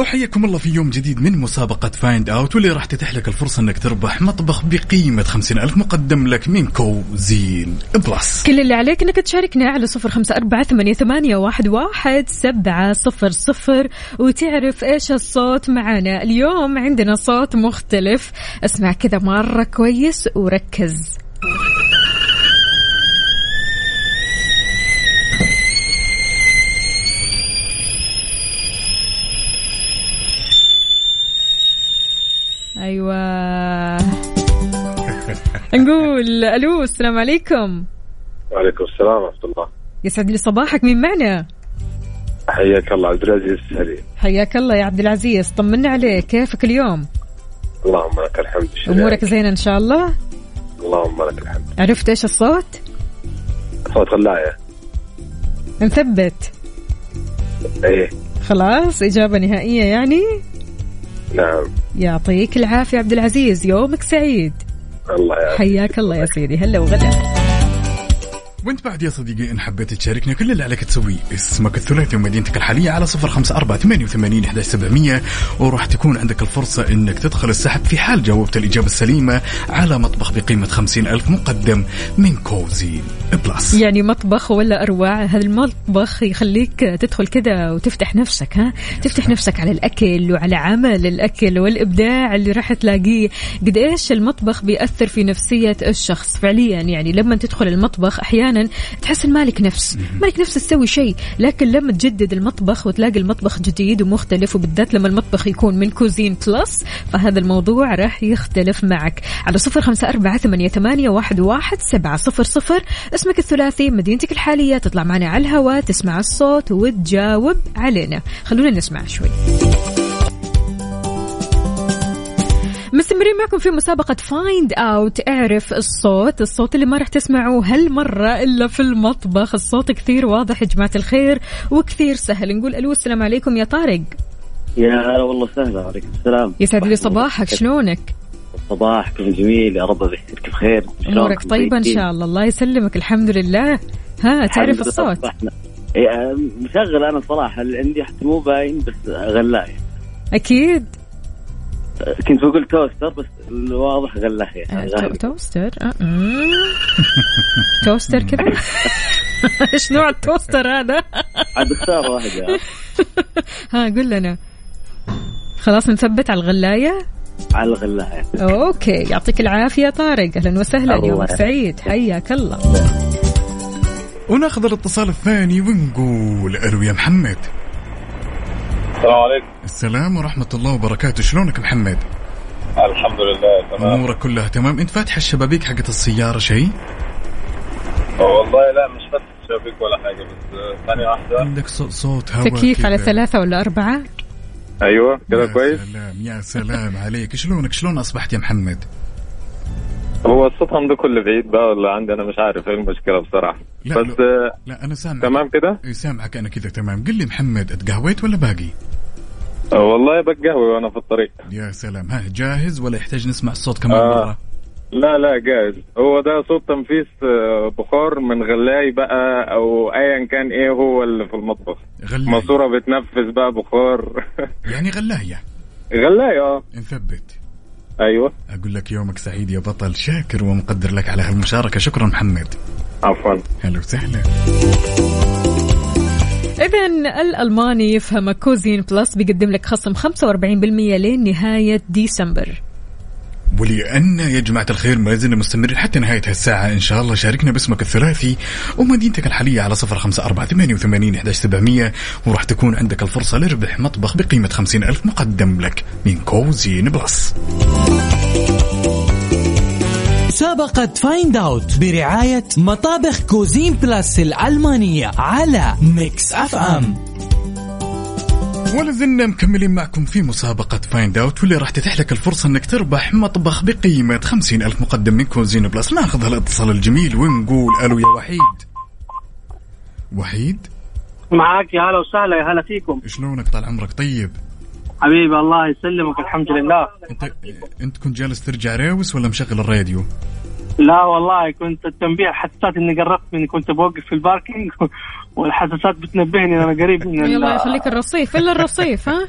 وحياكم الله في يوم جديد من مسابقة Find Out واللي راح تتيح لك الفرصة إنك تربح مطبخ بقيمة خمسين ألف مقدم لك من Cuisine Plus. كل اللي عليك إنك تشاركنا على صفر خمسة أربعة ثمانية, ثمانية واحد, واحد سبعة صفر صفر وتعرف إيش الصوت معنا اليوم عندنا صوت مختلف. اسمع كذا مرة كويس وركز. أيوه. نقول ألو السلام عليكم. وعليكم السلام ورحمة الله. يسعد لي صباحك مين معنا؟ حياك الله عبد العزيز السهري حياك الله يا عبد العزيز طمنا عليك كيفك اليوم؟ اللهم لك الحمد أمورك؟ زينة إن شاء الله؟ اللهم لك الحمد. عرفت إيش الصوت؟ صوت غلاية نثبت إيه. خلاص إجابة نهائية يعني؟ نعم. يعطيك العافية عبد العزيز. يومك سعيد. الله يعافيك. حياك الله يا سيدي. هلا وغلا وانت بعد يا صديقي إن حبيت تشاركنا كل اللي عليك تسويه اسمك الثلاثي ومدينتك الحالية على صفر خمسة أربعة ثمانية وثمانين إحدى سبعمية. وراح تكون عندك الفرصة إنك تدخل السحب في حال جاوبت الإجابة السليمة على مطبخ خمسين ألف مقدم من Cuisine Plus. يعني مطبخ ولا أروع هذا المطبخ يخليك تدخل كذا وتفتح نفسك ها؟ تفتح نفسك على الأكل وعلى عمل الأكل والإبداع اللي راح تلاقيه. قد إيش المطبخ بيأثر في نفسية الشخص فعليا؟ يعني لما تدخل المطبخ أحيانا تحس إن مالك نفس. مالك نفس تسوي شيء لكن لما تجدد المطبخ وتلاقي المطبخ جديد ومختلف وبالذات لما المطبخ يكون من Cuisine Plus فهذا الموضوع راح يختلف معك. على صفر خمسة أربعة ثمانية, ثمانية واحد, واحد سبعة صفر صفر. اسمك الثلاثي مدينتك الحالية تطلع معنا على الهواء تسمع الصوت وتجاوب علينا. خلونا نسمع شوي. مستمرين معكم في مسابقة Find Out اعرف الصوت الصوت اللي ما راح تسمعوه هالمرة إلا في المطبخ. الصوت كثير واضح يا جماعة الخير وكثير سهل. نقول ألو السلام عليكم. يا طارق. يا هلا والله سهلا. عليكم السلام. يسعد لي صباحك شلونك؟ صباحكم جميل يا رب يذكرك بخير. أمورك طيبة إن شاء الله. الله يسلمك. الحمد لله. ها تعرف الصوت؟ مشغل أنا صراحة. اللي عندي حتى مو باين بس غلاية. أكيد. كنت بقول toaster بس الواضح غلايه آه، تو- toaster آه، مم. *laughs* toaster كذا؟ *laughs* إيش نوع ال toaster هذا؟ *laughs* عاد اختار واحدة ها قل لنا. خلاص نثبت على الغلاية؟ على الغلاية. okay يعطيك العافية طارق. أهلا وسهلا يومك. سعيد. حياك الله. وناخذ الاتصال الثاني ونقول ألو يا محمد. السلام عليكم. السلام ورحمة الله وبركاته. شلونك محمد؟ الحمد لله تمام. أمورك كلها تمام. إنت فاتح الشبابيك حقت السيارة شيء؟ والله لا مش فتح شبك ولا حاجة بس آه، ثانية واحدة. عندك صوت هواء تكييف على. ثلاثة ولا أربعة؟ أيوه كده يا كويس. سلام يا سلام عليك. شلونك؟ شلون أصبحت يا محمد؟ هو الصوت عندكم اللي بعيد بقى ولا عندي؟ أنا مش عارف. إيه المشكلة بصراحة؟ لا، بس لا. آه، لا أنا سامعك. تمام كده؟ إيه، سامعك أنا كذا تمام. قل لي محمد أتقهويت ولا باقي؟ آه، والله بتقهوي وأنا في الطريق. يا سلام. ها جاهز ولا يحتاج نسمع الصوت كمان آه. مرة؟ لا لا جاهز. هو ده صوت تنفيذ آه، بخار من غلاي بقى أو ايا كان إيه هو اللي في المطبخ. غلاية ماسورة بتنفذ بقى بخار. *laughs* يعني غلاية. غلاي آه. نثبت. أيوه. أقول لك يومك سعيد يا بطل. شاكر ومقدر لك على هالمشاركة. شكرا محمد. عفوا. هلا وسهلا. إذا الألماني يفهمك Cuisine Plus بيقدم لك خصم 45% لين نهاية ديسمبر. ولأن يا جماعة الخير ما زلنا مستمرين حتى نهاية هالساعة. إن شاء الله شاركنا باسمك الثلاثي ومدينتك الحالية على صفر خمسة أربعة ثمانية وثمانين إحداش سبعمية. وراح تكون عندك الفرصة لربح مطبخ بقيمة خمسين ألف مقدم لك من Cuisine Plus. مسابقة Find Out برعاية مطابخ Cuisine Plus الألمانية على Mix FM ولا زلنا مكملين معكم في مسابقة Find Out واللي راح تتيح لك الفرصة إنك تربح مطبخ بقيمة خمسين ألف مقدم من Cuisine Plus ناخذ هالاتصال الجميل ونقول ألو يا وحيد. وحيد؟ معاك يا هلا وسهلا يا هلا فيكم. شلونك؟ طال عمرك طيب؟ حبيبي الله يسلمك الحمد لله. انت أنت كنت جالس ترجع راوس ولا مشغل الراديو؟ لا والله كنت التنبيه حسيت اني قربت مني كنت بوقف في الباركينج *laughs* والحساسات بتنبهني إن أنا قريب من ال- يلا يخليك الرصيف إلا الرصيف ها؟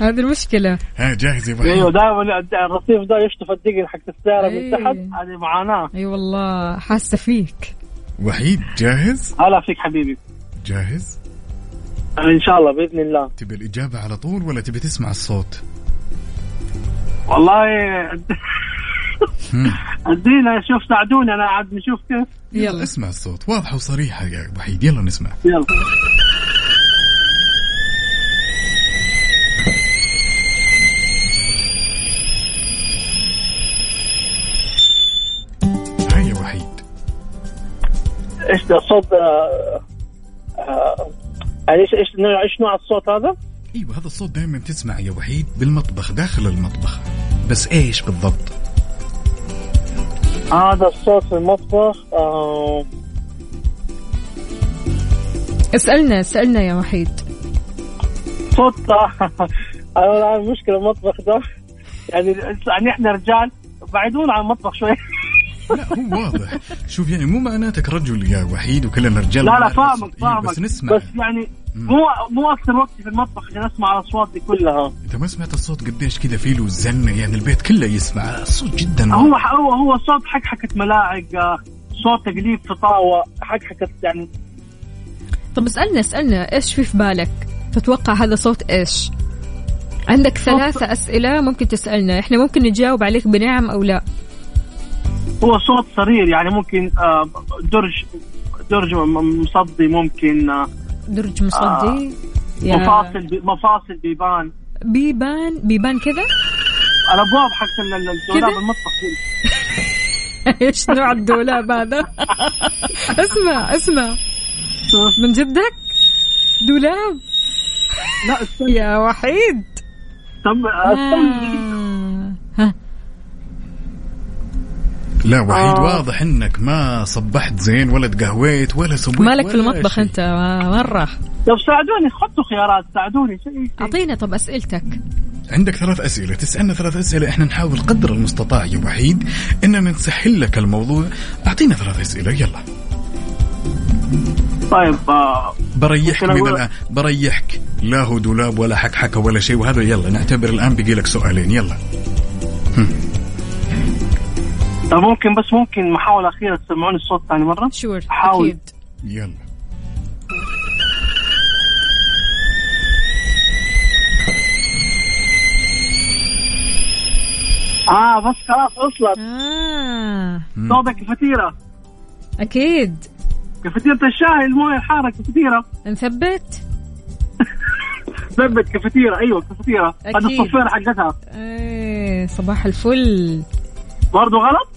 *laughs* هذه المشكلة. ها جاهز يا أيوه دائما الرصيف ده يشطف الدقن حق السيارة من إيه. تحت هذه معاناة. أي والله حاسة فيك. وحيد جاهز؟ هلا فيك حبيبي. جاهز؟ إن شاء الله بإذن الله. تبي الإجابة على طول ولا تبي تسمع الصوت؟ والله. ادينا شوف ساعدوني أنا عاد نشوف كيف. يلا. اسمع الصوت واضحة وصريحة يا وحيد. يلا نسمع. يلا. هيا وحيد. إيش ده الصوت آه، آه، إيش إيش نوع إيش نوع الصوت هذا؟ أيوه هذا الصوت دائما تسمع يا وحيد بالمطبخ داخل المطبخ. بس إيش بالضبط؟ هذا الصوت في المطبخ آه اسألنا اسألنا يا وحيد. صوت *laughs* أنا المشكلة المطبخ ده. يعني يعني إحنا رجال بعيدون عن المطبخ شوي. *laughs* لا هو واضح. شوف يعني مو معناتك رجل يا وحيد وكلنا رجال لا لا فاهمك. إيه، فاهمك. بس نسمع. بس يعني مو مو أكثر وقتي في المطبخ عشان أسمع الأصوات دي كلها. انت ما سمعت الصوت قديش كذا فيه له زنه يعني البيت كله يسمع. الصوت جدا هو. هو هو صوت حكحكه ملاعق آه، صوت تقليب في طاوه حكحكه يعني. طب اسألنا اسألنا إيش في في بالك؟ تتوقع هذا صوت إيش؟ عندك ثلاثة أسئلة ممكن تسألنا. إحنا ممكن نجاوب عليك بنعم أو لا. هو صوت صرير يعني ممكن آه، درج درج مصدي ممكن آه، درج مصدي؟ يا مفاصل مفاصل بيبان. بيبان بيبان كذا؟ الأبواب حق ال- ال- الدولاب؟ المطبخ. *laughs* إيش نوع الدولاب هذا؟ *laughs* اسمع اسمع. من جدك؟ دولاب؟ لا استنى. يا وحيد. طب استنى آه. ها لا وحيد آه. واضح إنك ما صبحت زين ولا تقهويت ولا سويت مالك في المطبخ شيء. أنت؟ مرة طب ساعدوني حطوا خيارات ساعدوني شيء. أعطينا طب أسئلتك. عندك ثلاث أسئلة تسألنا ثلاث أسئلة إحنا نحاول قدر المستطاع يا وحيد اننا نسهل لك الموضوع. أعطينا ثلاث أسئلة يلا. طيب آه، بريحك من الآن بريحك. لا هو دولاب ولا حكحكة ولا شيء وهذا يلا نعتبر الآن بقي لك سؤالين يلا. طب ممكن بس ممكن محاولة أخيرة تسمعوني الصوت ثاني مرة. شور حاول. أكيد. يلا. آه بس خلاص وصلت. آه. صوت الكفتيرة أكيد. كفتيرة الشاي الموية الحارة كفتيرة نثبت؟ *laughs* ثبت كفتيرة أيوة كفتيرة هذا أكيد. الصفيرة حقتها. إيه صباح الفل. برضو غلط؟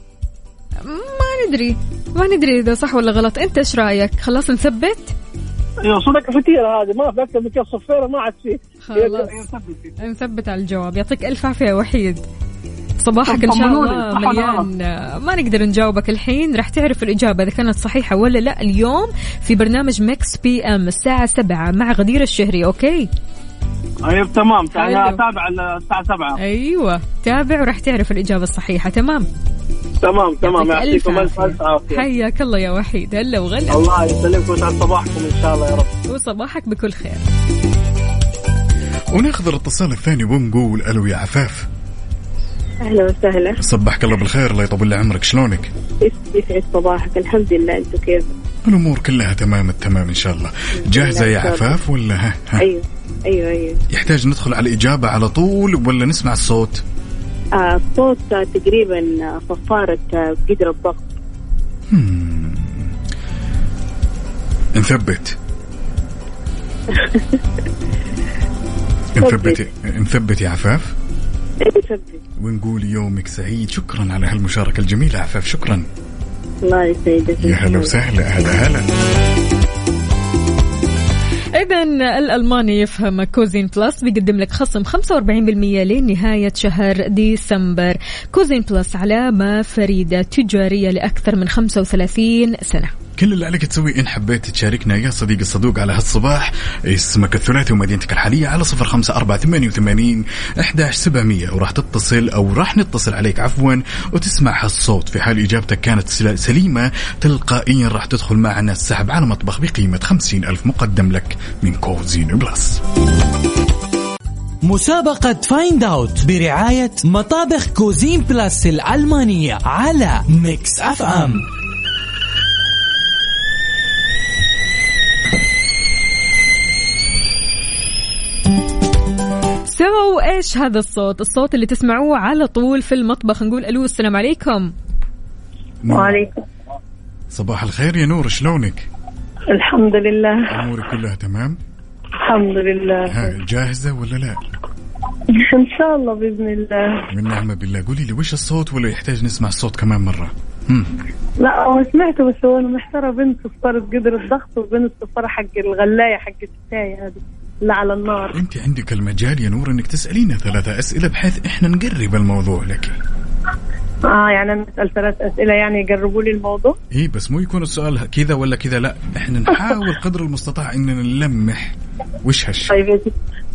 ما ندري. ما ندري إذا صح ولا غلط. أنت إيش رأيك؟ خلاص نثبت؟ أيوه صدق كافيتيرا هذه. ما في أكثر من كيف صفيرة ما عاد فيه خلاص. نثبت على الجواب. يعطيك ألف عافية وحيد. صباحك إن شاء الله مليان. ما نقدر نجاوبك الحين. راح تعرف الإجابة إذا كانت صحيحة ولا لا اليوم في برنامج Mix PM الساعة 7 مع غدير الشهري. okay؟ أيوه تمام. اتابع الساعة 7 أيوه. تابع وراح تعرف الإجابة الصحيحة. تمام؟ تمام تمام. يعطيكم ألف. عافية. حياك الله يا وحيد. هلا وغلا. الله يسلمكم ويسعد صباحكم إن شاء الله يا رب. وصباحك بكل خير. وناخذ الاتصال الثاني ونقول ألو يا عفاف. أهلا وسهلا. صبحك الله بالخير الله يطول لي عمرك. شلونك؟ يسعد صباحك؟ الحمد لله أنتم كيف؟ الأمور كلها تمام التمام إن شاء الله. جاهزة يا. عفاف ولا ها, ها. أيوه أيوه أيوه. يحتاج ندخل على الإجابة على طول ولا نسمع الصوت؟ الصوت آه، تقريبا آه، صفارة آه، قدر الضغط. نثبت *laughs* نثبت نثبت يا عفاف. ثبت. ونقول يومك سعيد. شكرا على هالمشاركة الجميلة عفاف شكرا. الله يسعدك. يا هلا وسهلا هلا هلا إذا الألماني يفهم Cuisine Plus بيقدم لك خصم 45% لنهاية شهر ديسمبر. Cuisine Plus علامة فريدة تجارية لأكثر من 35 سنة. كل اللي عليك تسوي إن حبيت تشاركنا يا صديق الصدوق على هالصباح. اسمك الثلاثي ومدينتك الحالية على صفر خمسة أربعة ثمانية وثمانين أحداش سبعمية. وراح تتصل أو راح نتصل عليك عفوا وتسمع هالصوت. في حال إجابتك كانت سل- سليمة تلقائيا راح تدخل معنا السحب على مطبخ بقيمة خمسين ألف مقدم لك من Cuisine Plus. مسابقة Find Out برعاية مطابخ Cuisine Plus الألمانية على Mix FM سو إيش هذا الصوت؟ الصوت اللي تسمعوه على طول في المطبخ. نقول ألو السلام عليكم. وعليكم. صباح الخير يا نور شلونك؟ الحمد لله. أمورك كلها تمام؟ الحمد لله. ها جاهزة ولا لا؟ إن شاء الله بإذن الله. من نعمة بالله. قولي لي وش الصوت ولا يحتاج نسمع الصوت كمان مرة؟ هم. لا هو سمعته بس هو أنا محتارة بنت صفارة قدر الضغط وبنت صفارة حق الغلاية حق الشاي هذه. اللي على النار. أنت عندك المجال يا نور أنك تسالينا ثلاثة أسئلة بحيث إحنا نقرب الموضوع لك. آه يعني أنا أسأل ثلاث أسئلة يعني يقربوا لي الموضوع؟ اي بس مو يكون السؤال كذا ولا كذا لا إحنا نحاول *laughs* قدر المستطاع إننا نلمح. وش هالشيء؟ طيب هي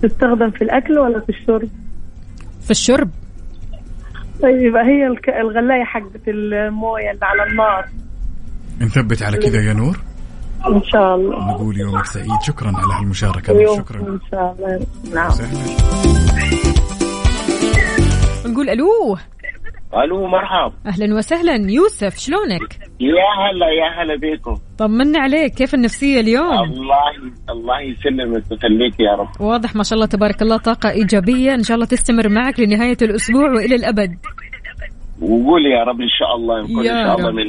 تستخدم في الأكل ولا في الشرب؟ في الشرب. طيب يبقى هي الك- الغلاية حقت الموية اللي على النار. نثبت على كذا يا نور. إن شاء الله. نقول يومك سعيد. شكرا على هالمشاركة. شكرا. إن شاء الله. نعم. سهلا نقول ألو. ألو مرحب أهلا وسهلا. يوسف شلونك؟ يا هلا يا هلا بيكم طمنا عليك. كيف النفسية اليوم؟ الله الله يسلمك ويخليك يا رب. واضح ما شاء الله تبارك الله. طاقة إيجابية. إن شاء الله تستمر معك لنهاية الأسبوع وإلى الأبد. وقول يا رب إن شاء الله نكون إن شاء الله رب. من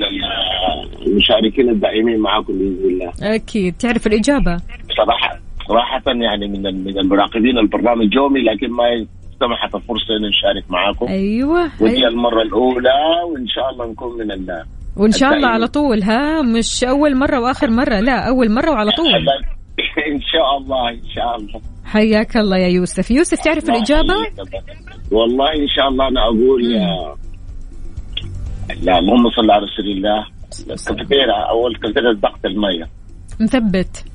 المشاركين الدائمين معاكم بإذن الله. أكيد. تعرف الإجابة؟ صراحة صراحة يعني من من المراقبين البرنامج يومي لكن ما سمحت الفرصة إن نشارك معاكم. أيوة, ودي أيوة. المرة الأولى وإن شاء الله نكون من ال وإن شاء الله. على طول ها؟ مش أول مرة وآخر مرة لا أول مرة وعلى طول. *laughs* إن شاء الله إن شاء الله. حياك الله يا يوسف. يوسف تعرف الإجابة؟ والله إن شاء الله أنا أقول يا لا اللهم صل على رسول الله. الكافيتيريا أول كافيتيريا ضغط المية. مثبت.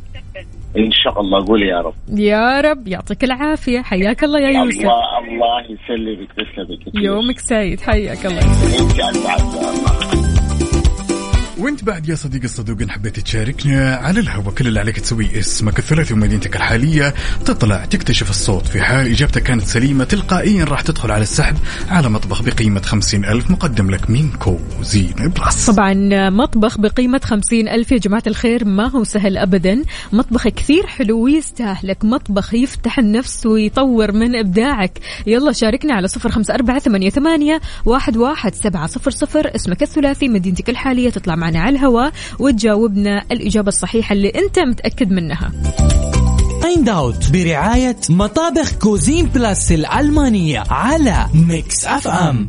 إن شاء الله قول يا رب. يا رب يعطيك العافية. حياك الله يا يوسف. الله الله يسلمك يومك سعيد. حياك الله. انت اسعد الله. وانت بعد يا صديقي الصدوق إن حبيت تشاركنا على الهواء كل اللي عليك تسوي اسمك الثلاثي ومدينتك الحالية تطلع تكتشف الصوت في حال إجابتك كانت سليمة تلقائيا راح تدخل على السحب على مطبخ خمسين ألف مقدم لك من Cuisine Plus طبعا مطبخ خمسين ألف يا جماعة الخير ما هو سهل أبدا. مطبخ كثير حلو ويستاهلك. مطبخ يفتح النفس ويطور من إبداعك. يلا شاركنا على صفر خمسة أربعة ثمانية, ثمانية واحد, واحد سبعة صفر صفر. اسمك الثلاثي مدينتك الحالية تطلع معنا. على الهواء وتجاوبنا الإجابة الصحيحة اللي أنت متأكد منها. Find Out برعاية مطابخ Cuisine Plus الألمانية على Mix FM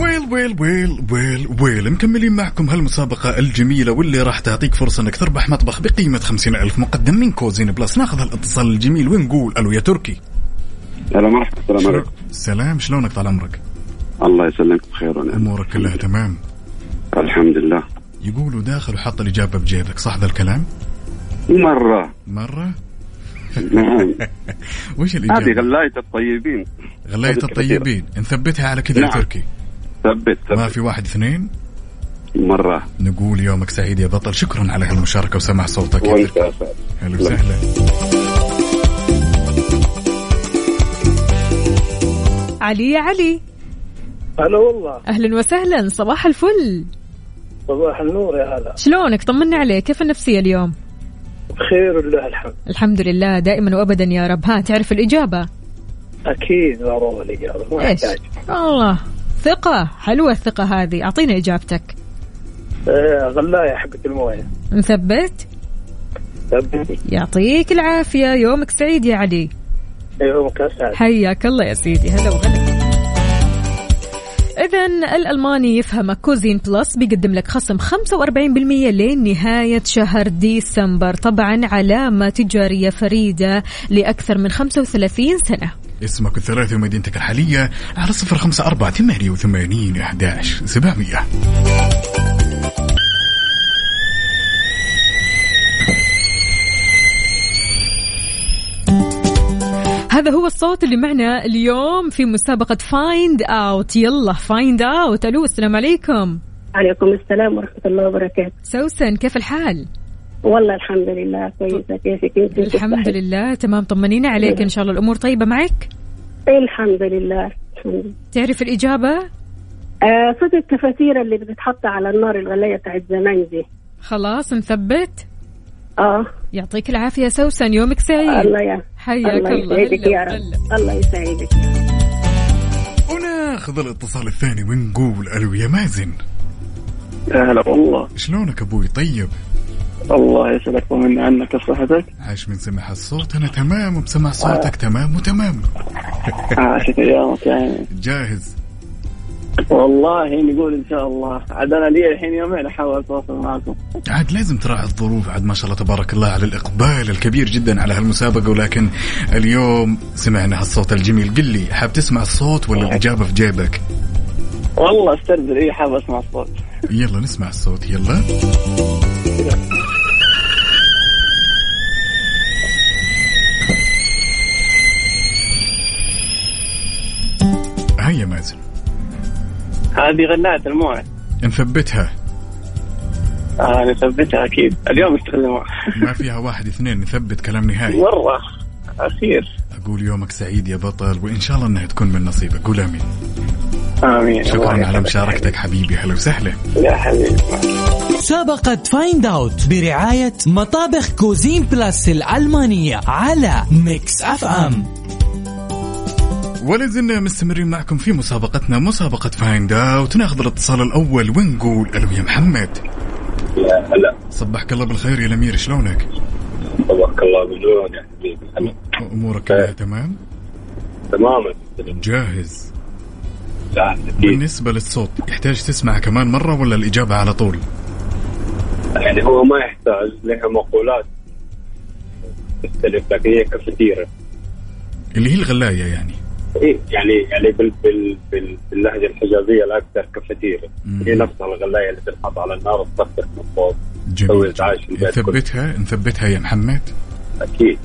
Well well well well well. مكملين معكم هالمسابقة الجميلة واللي راح تعطيك فرصة إنك تربح مطبخ بقيمة خمسين ألف مقدم من Cuisine Plus ناخذ هالاتصال الجميل ونقول ألو يا تركي. هلا مرحبا السلام عليكم. سلام. شلونك طال عمرك؟ الله يسلمك بخير ونعم أمورك كلها تمام. الحمد لله. يقولوا داخل وحط الإجابة بجيبك صح ذا الكلام؟ مرة. مرة؟ نعم. *laughs* وش هذه الإجابة غلاية الطيبين. غلاية هذه الطيبين. نثبتها على كذا يا نعم. تركي. ثبت ما ثبت في واحد اثنين؟ مرة. نقول يومك سعيد يا بطل. شكرا على هالمشاركة وسمع صوتك يا وأنت تركي. أسعد. هلا وسهلا. علي يا علي. هلا والله. أهلا وسهلا صباح الفل. صباح النور يا هلا. شلونك؟ طمنا عليك كيف النفسية اليوم؟ بخير ولله الحمد. الحمد لله دائما وابدا يا رب. ها تعرف الإجابة؟ أكيد معروف الإجابة ما إيش؟ الله. ثقة حلوة الثقة هذه. اعطينا إجابتك. آه، غلاية حقة الموية. نثبت ثبت. يعطيك العافية. يومك سعيد يا علي. يومك أسعد. حياك الله يا سيدي. هلا وغلا. إذا الألماني يفهمك Cuisine Plus بيقدم لك خصم 45% لين نهاية شهر ديسمبر طبعا علامة تجارية فريدة لأكثر من 35 سنة. اسمك الثلاثي ومدينتك الحالية على صفر خمسة أربعة ثمانية وثمانين أحداش سبعمية. هذا هو الصوت اللي معنا اليوم في مسابقة Find Out يلا Find Out ألو السلام عليكم. عليكم السلام ورحمة الله وبركاته. سوسن كيف الحال؟ والله الحمد لله كويسة. كيفك؟ انت الحمد لله تمام. طمنينا عليك إن شاء الله. الأمور طيبة معك؟ الحمد لله. الحمد لله. تعرف الإجابة؟ آه صوت الكفاتير اللي بتتحط على النار الغلية بتاعت زمان دي. خلاص نثبت. آه. يعطيك العافية سوسن يومك سعيد. الله يا حياك الله الله. يسعدك يا رب. الله يسعدك. وناخذ الاتصال الثاني ونقول ألو يا مازن. يا هلا والله. شلونك أبوي؟ طيب. الله يسعدك ومن عنك صحتك؟ عاش من سمع الصوت. أنا تمام وبسمع صوتك تمام وتمام. عاشت أيامك يعني. جاهز. والله نقول إن شاء الله. عاد أنا لي الحين يومين أحاول أتواصل معكم. عاد لازم تراعي الظروف. عاد ما شاء الله تبارك الله على الإقبال الكبير جدا على هالمسابقة. ولكن اليوم سمعنا هالصوت الجميل. قل لي حاب تسمع الصوت ولا الإجابة في جيبك؟ والله استرزل اي حاب أسمع الصوت. يلا نسمع الصوت. يلا. هذه غناية المويه نثبتها. آه نثبتها أكيد. اليوم استخدموها ما فيها واحد اثنين نثبت كلام نهائي. مرة. أخير. أقول يومك سعيد يا بطل وإن شاء الله إنها تكون من نصيبك. قول آمين. آمين. شكرا الله على. مشاركتك حبيبي. هلا وسهلا. يا حبيبي. مسابقة Find Out برعاية مطابخ Cuisine Plus الألمانية على Mix FM ولا زلنا مستمرين معكم في مسابقتنا مسابقة Find Out ناخذ الاتصال الأول ونقول ألو يا محمد. يا هلا. صبحك الله بالخير يا الأمير شلونك؟ صباحك الله بالنور يا حبيبي. أمورك كلها تمام؟ تماما. جاهز. أكيد. بالنسبة للصوت يحتاج تسمع كمان مرة ولا الإجابة على طول؟ يعني هو ما يحتاج لها مقولات. تختلف لكن هي كثيرة. اللي هي الغلاية يعني. إيه يعني يعني بال بال بال باللهجة الحجازية الأكثر كفتيرة مم. هي نفسها الغلاية اللي تنحط على النار وتطفح من فوق. جميل. نثبتها نثبتها يا محمد؟ أكيد.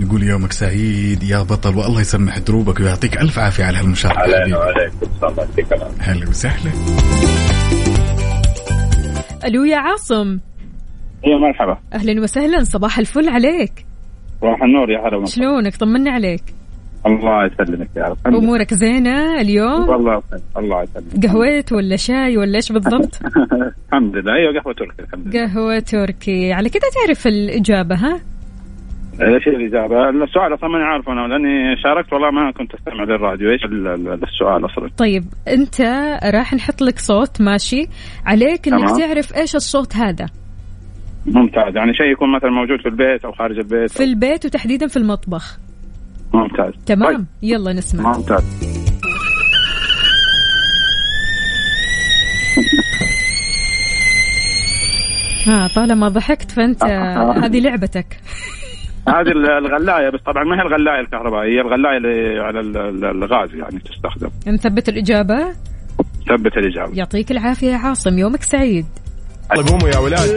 نقول يومك سعيد يا بطل والله يسمح دروبك ويعطيك ألف عافية على هالمشاركة علينا وعليك إن شاء الله. يعطيك العافية. هلا وسهلا. ألو يا عاصم. يا مرحبا. أهلا وسهلا صباح الفل عليك. صباح النور يا هلا. شلونك؟ طمنا عليك. الله يسلمك يا رب. أمورك زينة اليوم؟ والله. الله يسلمك. قهويت ولا شاي ولا إيش بالضبط؟ *laughs* الحمد لله. أيوه قهوة تركي الحمد لله. قهوة تركي. على كده تعرف الإجابة ها؟ إيش الإجابة؟ السؤال أصلا ماني عارفه أنا لأني شاركت والله ما كنت أستمع للراديو. إيش ال- ال- السؤال أصلا؟ طيب أنت راح نحط لك صوت ماشي؟ عليك إنك تمام. تعرف إيش الصوت هذا. ممتاز. يعني شيء يكون مثلا موجود في البيت أو خارج البيت في البيت وتحديدا في المطبخ. ممتاز. تمام. باي. يلا نسمع. ممتاز. ها طالما ضحكت فأنت *laughs* هذه لعبتك. هذه الغلاية بس طبعا ما هي الغلاية الكهربائية هي الغلاية اللي على الغاز يعني تستخدم. نثبت الإجابة؟ ثبت الإجابة. يعطيك العافية يا عاصم يومك سعيد. طيب قوموا يا ولاد.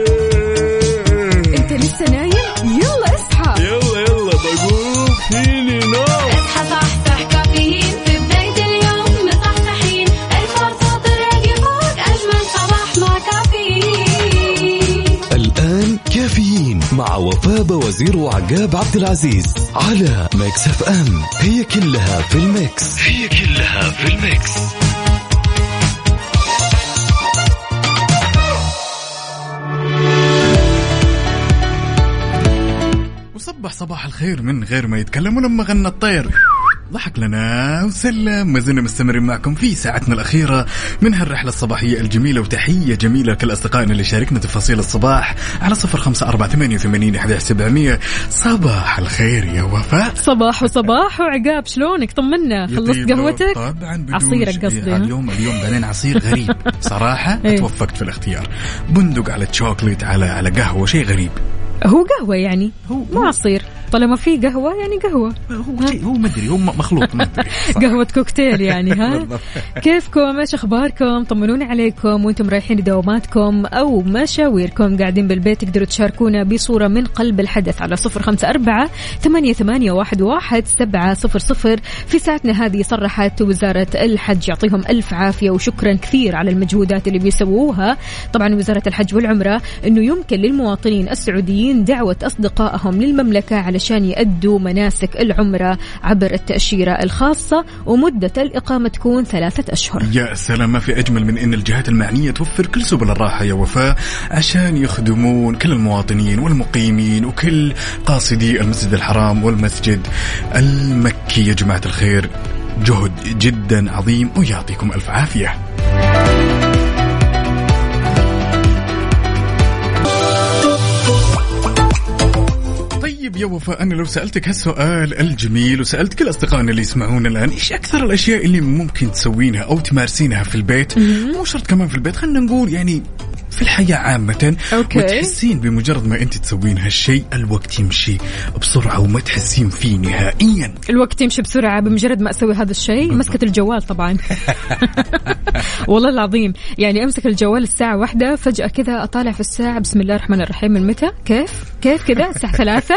أنت لسه نايم؟ يلا أصحى. يلا يلا بقول فيني نوم اصحى صحصح كافيين. في بداية اليوم مصحصحين الفرصة تراقي فوق أجمل صباح مع كافيين. الآن كافيين مع وفاء وزير وعقاب عبد العزيز على Mix FM. هي كلها في ال Mix. هي كلها في ال Mix. وصبح صباح الخير من غير ما يتكلم ولما غنى الطير. ضحك لنا وسلم. ما زلنا مستمرين معكم في ساعتنا الأخيرة من هالرحلة الصباحية الجميلة وتحية جميلة لكل أصدقائنا اللي شاركنا تفاصيل الصباح على صفر خمسة أربعة ثمانية وثمانين سبعمية. صباح الخير يا وفاء. صباح وصباح. وعقاب شلونك؟ طمنا. خلصت. قهوتك؟ طبعا بدون عصيرك. قصدي؟ اليوم اليوم بعدين عصير غريب. صراحة *laughs* إيه. توفقت في الاختيار. بندق على تشوكليت على على قهوة شيء غريب. هو قهوة يعني مو عصير. طالما في قهوة يعني قهوة. هو شيء هو ما أدري هو مخلوط ما أدري. *laughs* قهوة كوكتيل يعني ها. كيفكم؟ إيش أخباركم؟ طمنوني عليكم وإنتم رايحين لدواماتكم أو مشاويركم. قاعدين بالبيت تقدروا تشاركونا بصورة من قلب الحدث على صفر خمسة أربعة ثمانية, ثمانية واحد, واحد سبعة صفر صفر. في ساعتنا هذه صرحت وزارة الحج يعطيهم ألف عافية وشكرا كثير على المجهودات اللي بيسووها. طبعا وزارة الحج والعمرة أنه يمكن للمواطنين السعوديين دعوة أصدقائهم للمملكة علشان يأدوا مناسك العمرة عبر التأشيرة الخاصة ومدة الإقامة تكون ثلاثة أشهر. يا سلام ما في أجمل من أن الجهات المعنية توفر كل سبل الراحة يا وفاء عشان يخدمون كل المواطنين والمقيمين وكل قاصدي المسجد الحرام والمسجد المكي. يا جماعة الخير جهد جدا عظيم ويعطيكم ألف عافية. طيب يا وفاء أنا لو سألتك هالسؤال الجميل وسألت كل أصدقائنا اللي يسمعونا الآن إيش أكثر الأشياء اللي ممكن تسوينها أو تمارسينها في البيت؟ مو شرط كمان في البيت خلينا نقول يعني في الحياة عامة. أوكي. وتحسين بمجرد ما أنت تسوين هالشيء الوقت يمشي بسرعة وما تحسين فيه نهائيا. الوقت يمشي بسرعة بمجرد ما أسوي هذا الشيء. مسكة الجوال طبعا. *laughs* والله العظيم. يعني أمسك الجوال الساعة واحدة فجأة كذا أطالع في الساعة. بسم الله الرحمن الرحيم من متى؟ كيف؟ كيف كذا؟ الساعة *laughs* ثلاثة.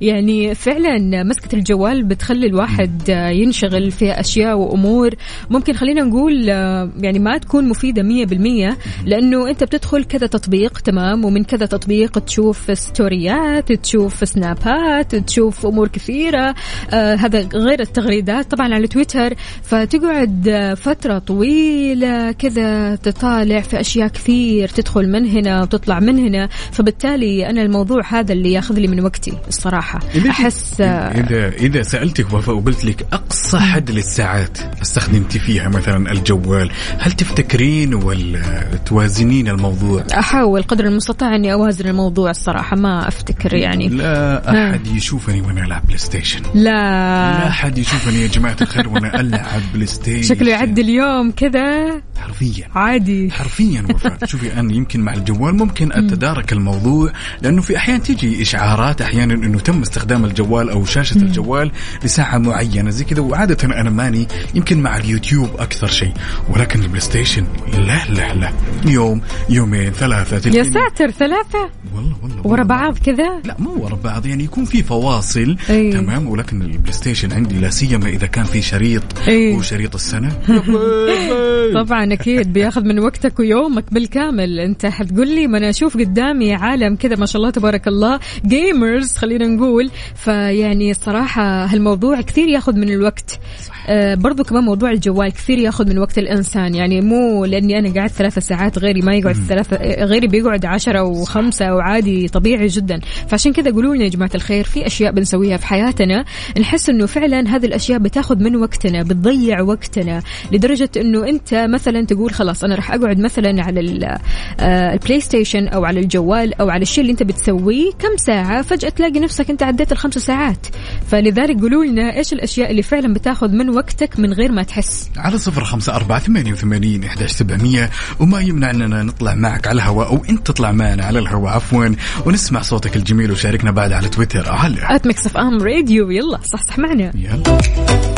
يعني فعلا مسكة الجوال بتخلي الواحد ينشغل في أشياء وأمور. ممكن خلينا نقول آه، يعني ما تكون مفيدة مية بالمية لأنه أنت بتدخل كذا تطبيق تمام؟ ومن كذا تطبيق تشوف ستوريات تشوف سنابات تشوف أمور كثيرة. آه هذا غير التغريدات. طبعا على تويتر فتقعد فترة طويلة كذا تطالع في أشياء كثير تدخل من هنا وتطلع من هنا. فبالتالي أنا الموضوع هذا اللي ياخذ لي من وقتي الصراحة. أحس آه، إذا إذا سألتك وفاء وقلت لك أقصى حد للساعات استخدمتي فيها مثلا الجوال هل تفتكرين ولا توازنين الموضوع أحاول قدر المستطاع إني أوازن الموضوع الصراحة ما أفتكر يعني. لا أحد يشوفني وأنا ألعب PlayStation لا. لا أحد يشوفني يا جماعة الخير وأنا ألعب PlayStation *laughs* شكله يعدي اليوم كذا. حرفيا. عادي. حرفيا وفاء. *laughs* شوفي أنا يمكن مع الجوال ممكن أتدارك الموضوع لأنه في أحيان تيجي إشعارات أحيانا إنه تم استخدام الجوال أو شاشة الجوال لساعة معينة زي كذا وعادة أنا ماني يمكن مع اليوتيوب أكثر شيء ولكن ال PlayStation لا لا لا. يوم يومين ثلاثة يا ساتر ثلاثة؟ والله والله ورا. بعض كذا؟ لا مو ورا بعض يعني يكون في فواصل. أي. تمام ولكن ال PlayStation عندي لا سيما إذا كان في شريط أي. هو شريط السنة. *laughs* *laughs* طبعا. أكيد بياخذ من وقتك ويومك بالكامل. أنت حتقول لي ما أنا أشوف قدامي عالم كذا ما شاء الله تبارك الله. جيمرز خلينا نقول. فيعني الصراحة هالموضوع كثير ياخذ من الوقت. آه برضو كمان موضوع الجوال كثير ياخذ من وقت الإنسان. يعني مو لأني أنا قاعد ثلاثة ساعات غيري ما يقعد ثلاثة غيري بيقعد عشرة وخمسة وعادي طبيعي جدا. فعشان كذا قولوا لنا يا جماعة الخير في أشياء بنسويها في حياتنا. نحس إنه فعلا هذه الأشياء بتاخذ من وقتنا بتضيع وقتنا. لدرجة إنه أنت مثلا مثلا تقول خلاص أنا راح أقعد مثلا على ال- آه، ال PlayStation أو على الجوال أو على الشيء اللي أنت بتسويه كم ساعة فجأة تلاقي نفسك أنت عديت الخمس ساعات. فلذلك قولوا لنا إيش الأشياء اللي فعلا بتاخذ من وقتك من غير ما تحس. على صفر خمسة أربعة ثمانية وثمانين إحداش سبعمية. وما يمنع أننا نطلع معك على الهواء أو أنت تطلع معنا على الهواء عفوا. ونسمع صوتك الجميل وشاركنا بعد على تويتر. على FM Radio يلا صحصح معنا. يلا.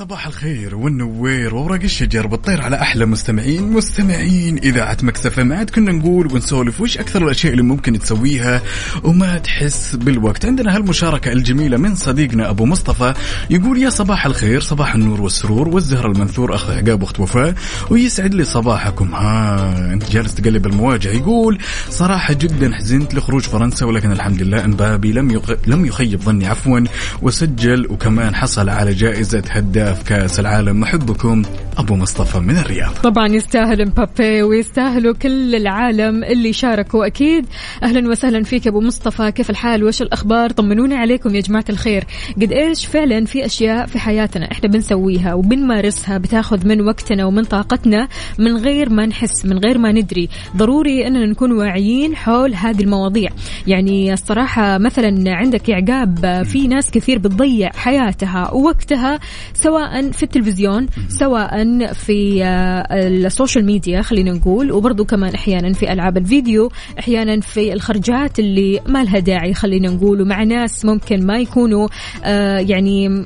صباح الخير والنوير وورق الشجر بتطير على أحلى مستمعين مستمعين. إذاعة مكسفه ما عاد كنا نقول ونسولف وش أكثر الأشياء اللي ممكن تسويها وما تحس بالوقت. عندنا هالمشاركة الجميلة من صديقنا أبو مصطفى يقول يا صباح الخير صباح النور والسرور والزهر المنثور أخ عقاب اخت وفاء ويسعد لي صباحكم. ها أنت جالس تقلب المواجع. يقول صراحة جدا حزنت لخروج فرنسا ولكن الحمد لله امبابي لم. لم يخيب ظني. عفوا وسجل وكمان حصل على جائزة هداف كأس العالم. محبكم أبو مصطفى من الرياض. طبعا يستاهل مبابي ويستاهلوا كل العالم اللي شاركوا. أكيد أهلا وسهلا فيك أبو مصطفى. كيف الحال؟ وش الأخبار؟ طمنونا عليكم يا جماعة الخير. قد إيش فعلا في أشياء في حياتنا إحنا بنسويها وبنمارسها بتاخذ من وقتنا ومن طاقتنا من غير ما نحس من غير ما ندري. ضروري إننا نكون واعيين حول هذه المواضيع. يعني الصراحة مثلا عندك يا عقاب في ناس كثير بتضيع حياتها ووقتها سواء في التلفزيون سواء في آه، السوشيال ميديا خلينا نقول وبرضو كمان أحيانا في ألعاب الفيديو أحيانا في الخرجات اللي ما لها داعي خلينا نقول ومع ناس ممكن ما يكونوا آه، يعني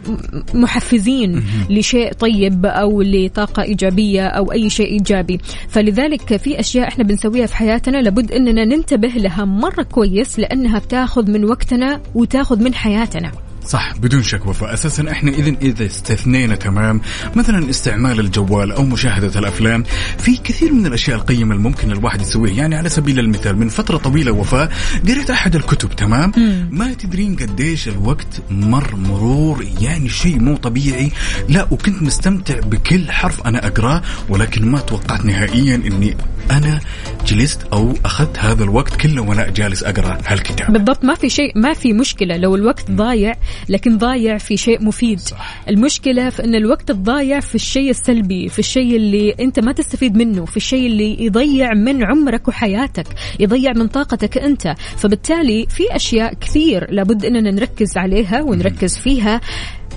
محفزين لشيء طيب أو لطاقة إيجابية أو أي شيء إيجابي. فلذلك في أشياء إحنا بنسويها في حياتنا لابد إننا ننتبه لها مرة كويس لأنها بتاخذ من وقتنا وتاخذ من حياتنا. صح بدون شك وفاء. أساسا إحنا اذا إذا استثنينا تمام مثلا استعمال الجوال أو مشاهدة الأفلام في كثير من الأشياء القيمة اللي ممكن الواحد يسويها. يعني على سبيل المثال من فترة طويلة وفاء قريت أحد الكتب تمام؟ ما تدرين قديش الوقت مر مرور يعني شيء مو طبيعي. لا وكنت مستمتع بكل حرف أنا أقرأه ولكن ما توقعت نهائيا إني أنا جلست أو أخذت هذا الوقت كله وأنا جالس أقرأ هالكتاب. بالضبط ما في شيء ما في مشكلة. لو الوقت ضايع لكن ضايع في شيء مفيد. صح. المشكلة في أن الوقت الضايع في الشيء السلبي في الشيء اللي أنت ما تستفيد منه في الشيء اللي يضيع من عمرك وحياتك يضيع من طاقتك أنت. فبالتالي في أشياء كثير لابد أننا نركز عليها ونركز فيها.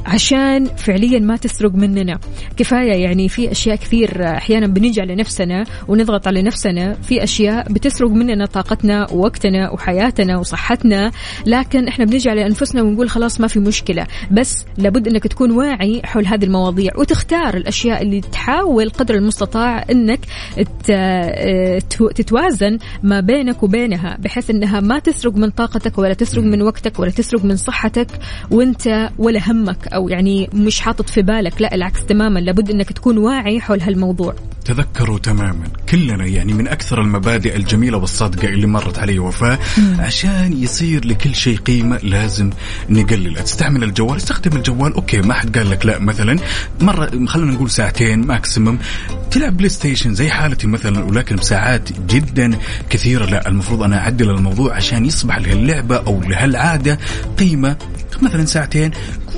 عشان فعليا ما تسرق مننا. كفاية يعني في أشياء كثير أحيانا بنيجي على نفسنا ونضغط على نفسنا في أشياء بتسرق مننا طاقتنا ووقتنا وحياتنا وصحتنا لكن إحنا بنيجي على أنفسنا ونقول خلاص ما في مشكلة. بس لابد إنك تكون واعي حول هذه المواضيع وتختار الأشياء اللي تحاول قدر المستطاع إنك تتوازن ما بينك وبينها بحيث إنها ما تسرق من طاقتك ولا تسرق من وقتك ولا تسرق من صحتك وأنت ولا همك. أو يعني مش حاطط في بالك لا العكس تماما. لابد إنك تكون واعي حول هالموضوع. تذكروا تماما كلنا يعني من أكثر المبادئ الجميلة والصادقة اللي مرت علي وفاء عشان يصير لكل شيء قيمة لازم نقلل. تستعمل الجوال؟ استخدم الجوال. okay ما حد قال لك لا مثلا مرة خلينا نقول ساعتين maximum تلعب PlayStation زي حالتي مثلا ولكن بساعات جدا كثيرة. لا المفروض أنا أعدل الموضوع عشان يصبح لهاللعبة أو لهالعادة قيمة. مثلا ساعتين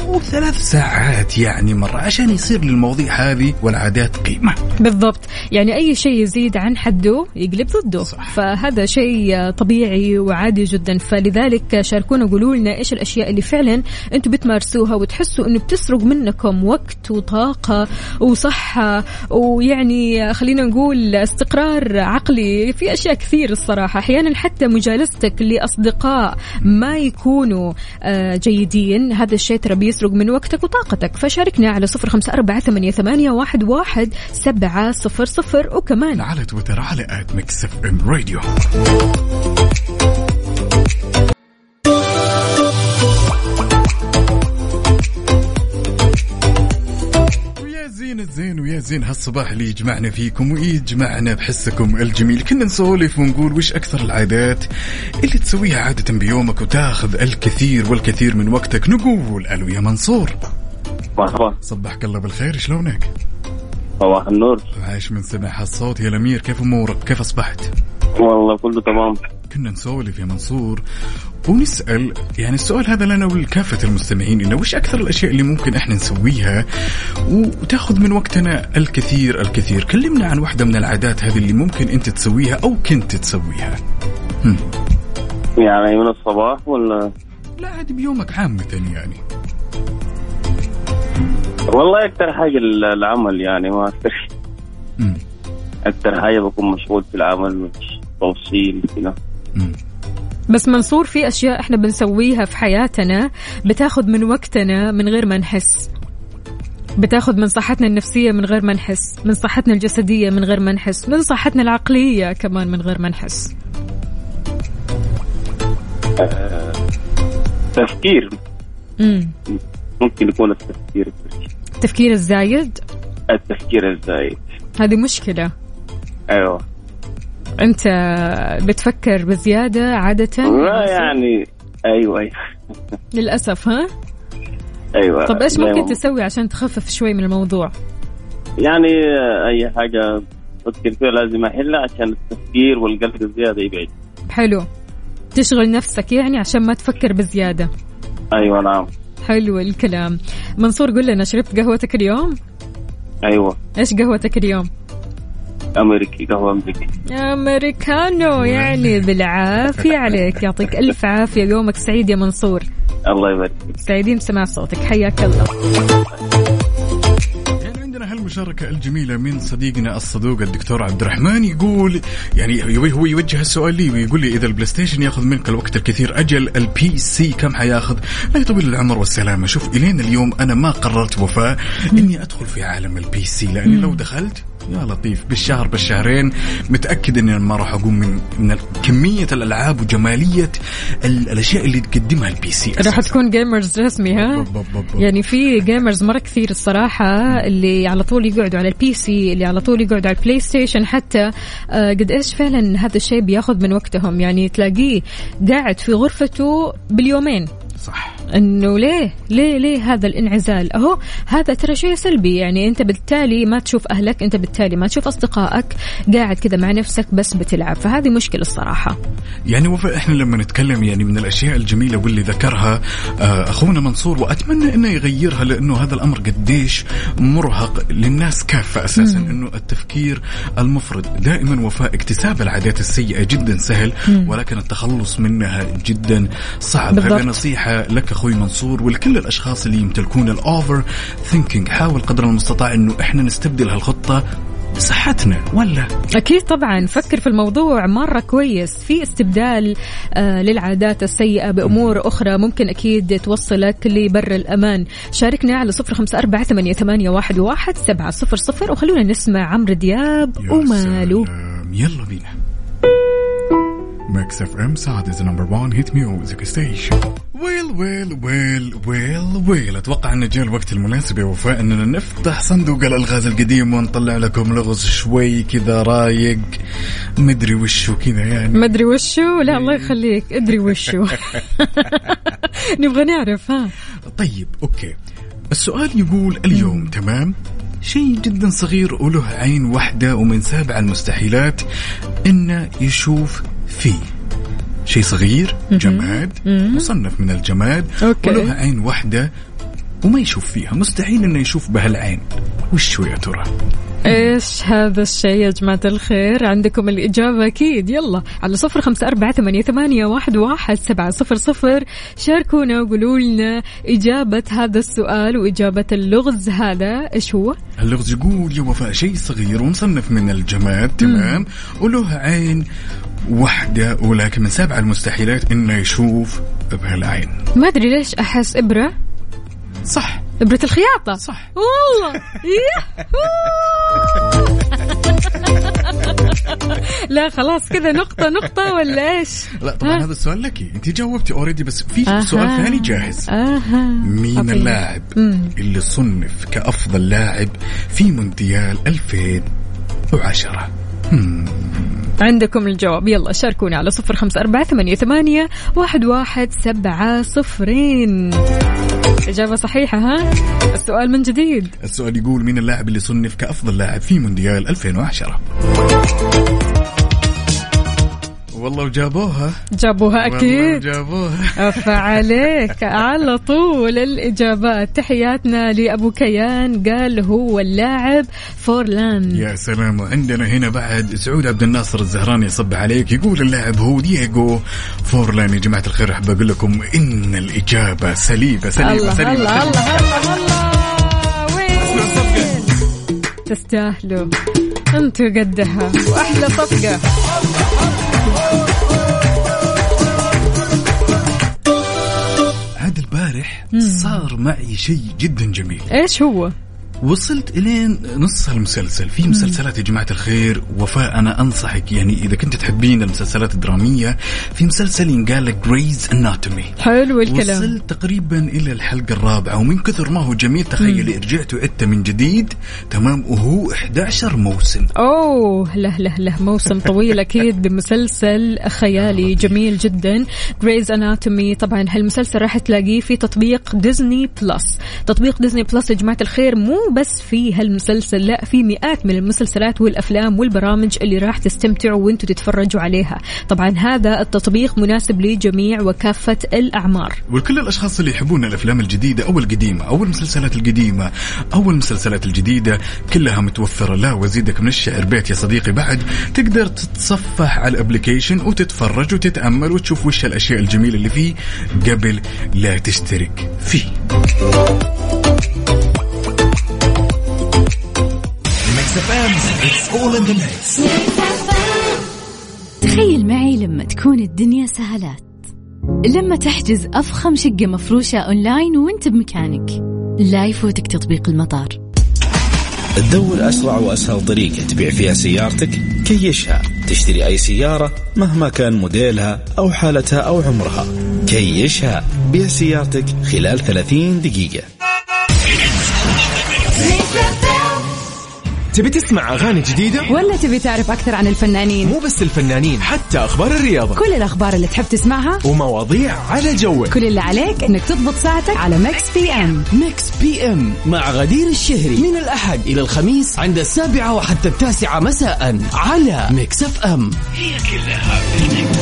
وثلاث ساعات يعني مرة عشان يصير للمواضيع هذه والعادات قيمة. بالضبط. يعني أي شيء يزيد عن حده يقلب ضده. صح. فهذا شيء طبيعي وعادي جدا. فلذلك شاركونا قولوا لنا إيش الأشياء اللي فعلا أنتم بتمارسوها وتحسوا أنه بتسرق منكم وقت وطاقة وصحة. ويعني خلينا نقول استقرار عقلي. في أشياء كثير الصراحة. أحيانا حتى مجالستك لأصدقاء ما يكونوا آه، جيدين. هذا الشيء ترى بيسرق من وقتك وطاقتك. فشاركنا على صفر خمسة أربعة ثمانية, ثمانية واحد, واحد سبعة صفر صفر وكمان. على تويتر على at Mix FM Radio ويا زين الزين ويا زين هالصباح اللي يجمعنا فيكم ويجمعنا بحسكم الجميل. كنا نسولف ونقول وش أكثر العادات اللي تسويها عادة بيومك وتاخذ الكثير والكثير من وقتك؟ نقول ألو يا منصور. مرحبا صبحك الله بالخير شلونك؟ صباح النور. عايش من سمع الصوت. يا الأمير كيف أمورك؟ كيف أصبحت؟ والله كله تمام. كنا نسولف يا منصور. ونسأل يعني السؤال هذا لنا ولكافة المستمعين إنه وش أكثر الأشياء اللي ممكن إحنا نسويها؟ وتأخذ من وقتنا الكثير الكثير. كلمنا عن واحدة من العادات هذه اللي ممكن أنت تسويها أو كنت تسويها. هم. يعني من الصباح ولا؟ لا عادي بيومك عامة يعني. والله أكثر حاجة ال- العمل يعني ما أكثر. أكثر حاجة بكون مشغول في العمل مش توصيل كذا بس منصور في أشياء إحنا بنسويها في حياتنا بتاخذ من وقتنا من غير ما نحس. بتاخذ من صحتنا النفسية من غير ما نحس من صحتنا الجسدية من غير ما نحس من صحتنا العقلية كمان من غير ما نحس. آه، تفكير. مم. ممكن يكون التفكير. التفكير الزايد؟ التفكير الزايد. هذه مشكلة. أيوه. أنت بتفكر بزيادة عادة؟ لا يعني أيوه أيوه. للأسف ها؟ أيوه طب إيش. ممكن تسوي عشان تخفف شوي من الموضوع؟ يعني أي حاجة أفكر فيها لازم أحلها عشان التفكير والقلق الزيادة يبعد. حلو. تشغل نفسك يعني عشان ما تفكر بزيادة. أيوه نعم. حلو الكلام. منصور قل لنا شربت قهوتك اليوم؟ أيوه. إيش قهوتك اليوم؟ أمريكي قهوة أمريكي. أمريكانو يعني بالعافية عليك. يعطيك ألف عافية. يومك سعيد يا منصور. الله يبارك سعيدين بسماع صوتك. حياك الله. هالمشاركة الجميلة من صديقنا الصدوق الدكتور عبد الرحمن يقول يعني هو هو يوجه السؤال لي ويقول لي إذا ال PlayStation ياخذ منك الوقت الكثير أجل ال PC كم حياخذ؟ لا يطول العمر والسلامة شوف إلين اليوم أنا ما قررت وفاء إني أدخل في عالم ال PC لأني لو دخلت يا لطيف بالشهر بالشهرين متأكد إني ما راح أقوم من من كمية الألعاب وجمالية ال- الأشياء اللي تقدمها ال PC راح تكون gamers رسمي ها؟ يعني في gamers مرة كثير الصراحة اللي على طول يقعدوا على ال PC اللي على طول يقعدوا على ال PlayStation حتى آه قد إيش فعلا هذا الشيء بياخذ من وقتهم. يعني تلاقيه قاعد في غرفته باليومين. صح. إنه ليه ليه ليه هذا الانعزال أهو هذا ترى شيء سلبي يعني أنت بالتالي ما تشوف أهلك أنت بالتالي ما تشوف أصدقائك قاعد كذا مع نفسك بس بتلعب فهذه مشكلة الصراحة يعني وفاء إحنا لما نتكلم يعني من الأشياء الجميلة واللي ذكرها آه، أخونا منصور وأتمنى إنه يغيرها لأنه هذا الأمر قديش مرهق للناس كافة أساسا مم. إنه التفكير المفرط دائما وفاء اكتساب العادات السيئة جدا سهل مم. ولكن التخلص منها جدا صعب. هذا نصيحة لك أخوي منصور ولكل الأشخاص اللي يمتلكون ال overthinking حاول قدر المستطاع إنه إحنا نستبدل هالخطة بصحتنا ولا؟ أكيد طبعا. فكر في الموضوع مرة كويس. في استبدال آه للعادات السيئة بأمور أخرى ممكن أكيد توصلك لبر الأمان. شاركنا على صفر خمسة أربعة ثمانية, ثمانية واحد, واحد سبعة صفر صفر. وخلونا نسمع عمرو دياب وماله. يلا بينا. ميكس اف ام Saudi's number 1 hit music station well well well well well أتوقع أن جاء الوقت المناسب يا وفاء أننا نفتح صندوق الألغاز القديم ونطلع لكم لغز شوي كذا رايق. مدري وشو كذا يعني. ما أدري وشو؟ لا الله يخليك. أدري وشو. *laughs* نبغى نعرف ها. طيب okay. السؤال يقول اليوم تمام؟ شيء جدا صغير وله عين واحدة ومن سابع المستحيلات إنه يشوف فيه شيء صغير جماد مصنف من الجماد أوكي. وله عين واحدة وما يشوف فيها مستحيل إنه يشوف بهالعين. وش هو يا ترى؟ إيش هذا الشيء يا جماعة الخير؟ عندكم الإجابة أكيد. يلا على صفر خمسة أربعة ثمانية, ثمانية واحد, واحد سبعة صفر صفر. شاركونا وقولوا لنا إجابة هذا السؤال وإجابة اللغز هذا. إيش هو؟ اللغز يقول يا وفاء شيء صغير ومصنف من الجماد تمام؟ وله عين واحدة ولكن من سابع المستحيلات إنه يشوف بهالعين. ما أدري ليش أحس إبرة. صح. إبرة الخياطة. صح. والله. *laughs* لا خلاص كذا نقطة نقطة ولا إيش؟ لا طبعا هذا السؤال لك. أنت جاوبتي اوريدي بس في أها. سؤال ثاني جاهز. آها. مين عطيني. اللاعب مم. اللي صنف كأفضل لاعب في مونديال 2010 هم. عندكم الجواب. يلا شاركونا على صفر خمسة أربعة ثمانية, ثمانية واحد, واحد سبعة صفرين. إجابة صحيحة ها؟ السؤال من جديد. السؤال يقول مين اللاعب اللي صنف كأفضل لاعب في مونديال 2010 والله وجابوها. جابوها والله أكيد. جابوها *laughs* فعليك على طول الإجابات. تحياتنا لأبو كيان. قال هو اللاعب فورلان. يا سلام. وعندنا هنا بعد سعود عبد الناصر الزهراني يصب عليك. يقول اللاعب هو دييغو فورلان. يا جماعة الخير أحب أقول لكم إن الإجابة سليمه سليمه الله سليمه, الله سليمة. الله الله. الله وين تستاهلوا. أنتوا قدها. وأحلى صفقة. عاد البارح صار معي شيء جدا جميل. إيش هو؟ وصلت الين نص المسلسل. في مسلسلات يا جماعة الخير وفاء أنا أنصحك يعني إذا كنت تحبين المسلسلات الدرامية في مسلسل ينقال لك جريز اناتومي حلو الكلام. وصلت تقريبا إلى الحلقة الرابعة ومن كثر ما هو جميل تخيلي رجعت وعدت من جديد تمام وهو 11 موسم. أوه له له له موسم طويل أكيد. *laughs* بمسلسل خيالي جميل جدا. Grey's Anatomy طبعا هالمسلسل راح تلاقيه في تطبيق ديزني بلس تطبيق ديزني بلس يا جماعة الخير مو بس في هالمسلسل لا في مئات من المسلسلات والأفلام والبرامج اللي راح تستمتعوا وأنتم تتفرجوا عليها. طبعا هذا التطبيق مناسب لجميع وكافة الأعمار. ولكل الأشخاص اللي يحبون الأفلام الجديدة أو القديمة أو المسلسلات القديمة أو المسلسلات الجديدة كلها متوفرة. لا وزيدك من الشعر بيت يا صديقي بعد. تقدر تتصفح على ال application وتتفرج وتتأمل وتشوف وش الأشياء الجميلة اللي فيه قبل لا تشترك فيه. تخيل معي لما تكون الدنيا سهلات. لما تحجز أفخم شقة مفروشة أونلاين وأنت بمكانك. لا يفوتك تطبيق المطار. تدور أسرع وأسهل طريقة تبيع فيها سيارتك كيشها. تشتري أي سيارة مهما كان موديلها أو حالتها أو عمرها. كيشها. بيع سيارتك خلال 30 دقيقة. تبي تسمع أغاني جديدة؟ ولا تبي تعرف أكثر عن الفنانين؟ مو بس الفنانين حتى أخبار الرياضة. كل الأخبار اللي تحب تسمعها؟ ومواضيع على جوك. كل اللي عليك إنك تضبط ساعتك على ميكس بي إم. ميكس بي إم مع غدير الشهري. من الأحد إلى الخميس عند السابعة وحتى التاسعة مساء على ميكس أف إم. هي كلها في الميكس.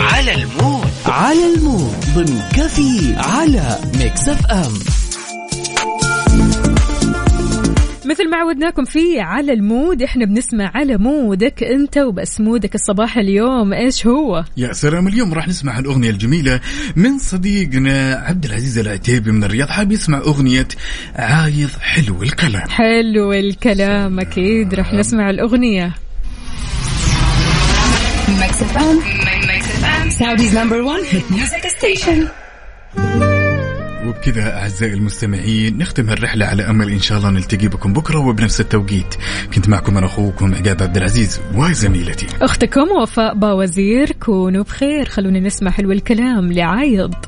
على المود. على المود. ضمن كفي على ميكس أف إم. مثل ما عودناكم فيه على المود. إحنا بنسمع على مودك أنت وبس مودك الصباح اليوم. إيش هو؟ يا سلام اليوم راح نسمع الأغنية الجميلة من صديقنا عبد العزيز العتيبي من الرياض. حاب يسمع أغنية عايض حلو الكلام. حلو الكلام أكيد راح نسمع الأغنية. ميكس اف ام ميكس اف ام Saudi's number 1 hit music station وبكذا أعزائي المستمعين نختم هالرحلة على أمل إن شاء الله نلتقي بكم بكرة وبنفس التوقيت. كنت معكم أنا أخوكم عقاب عبد العزيز وزميلتي أختكم وفاء باوزير كونوا بخير. خلونا نسمع حلو الكلام لعايض.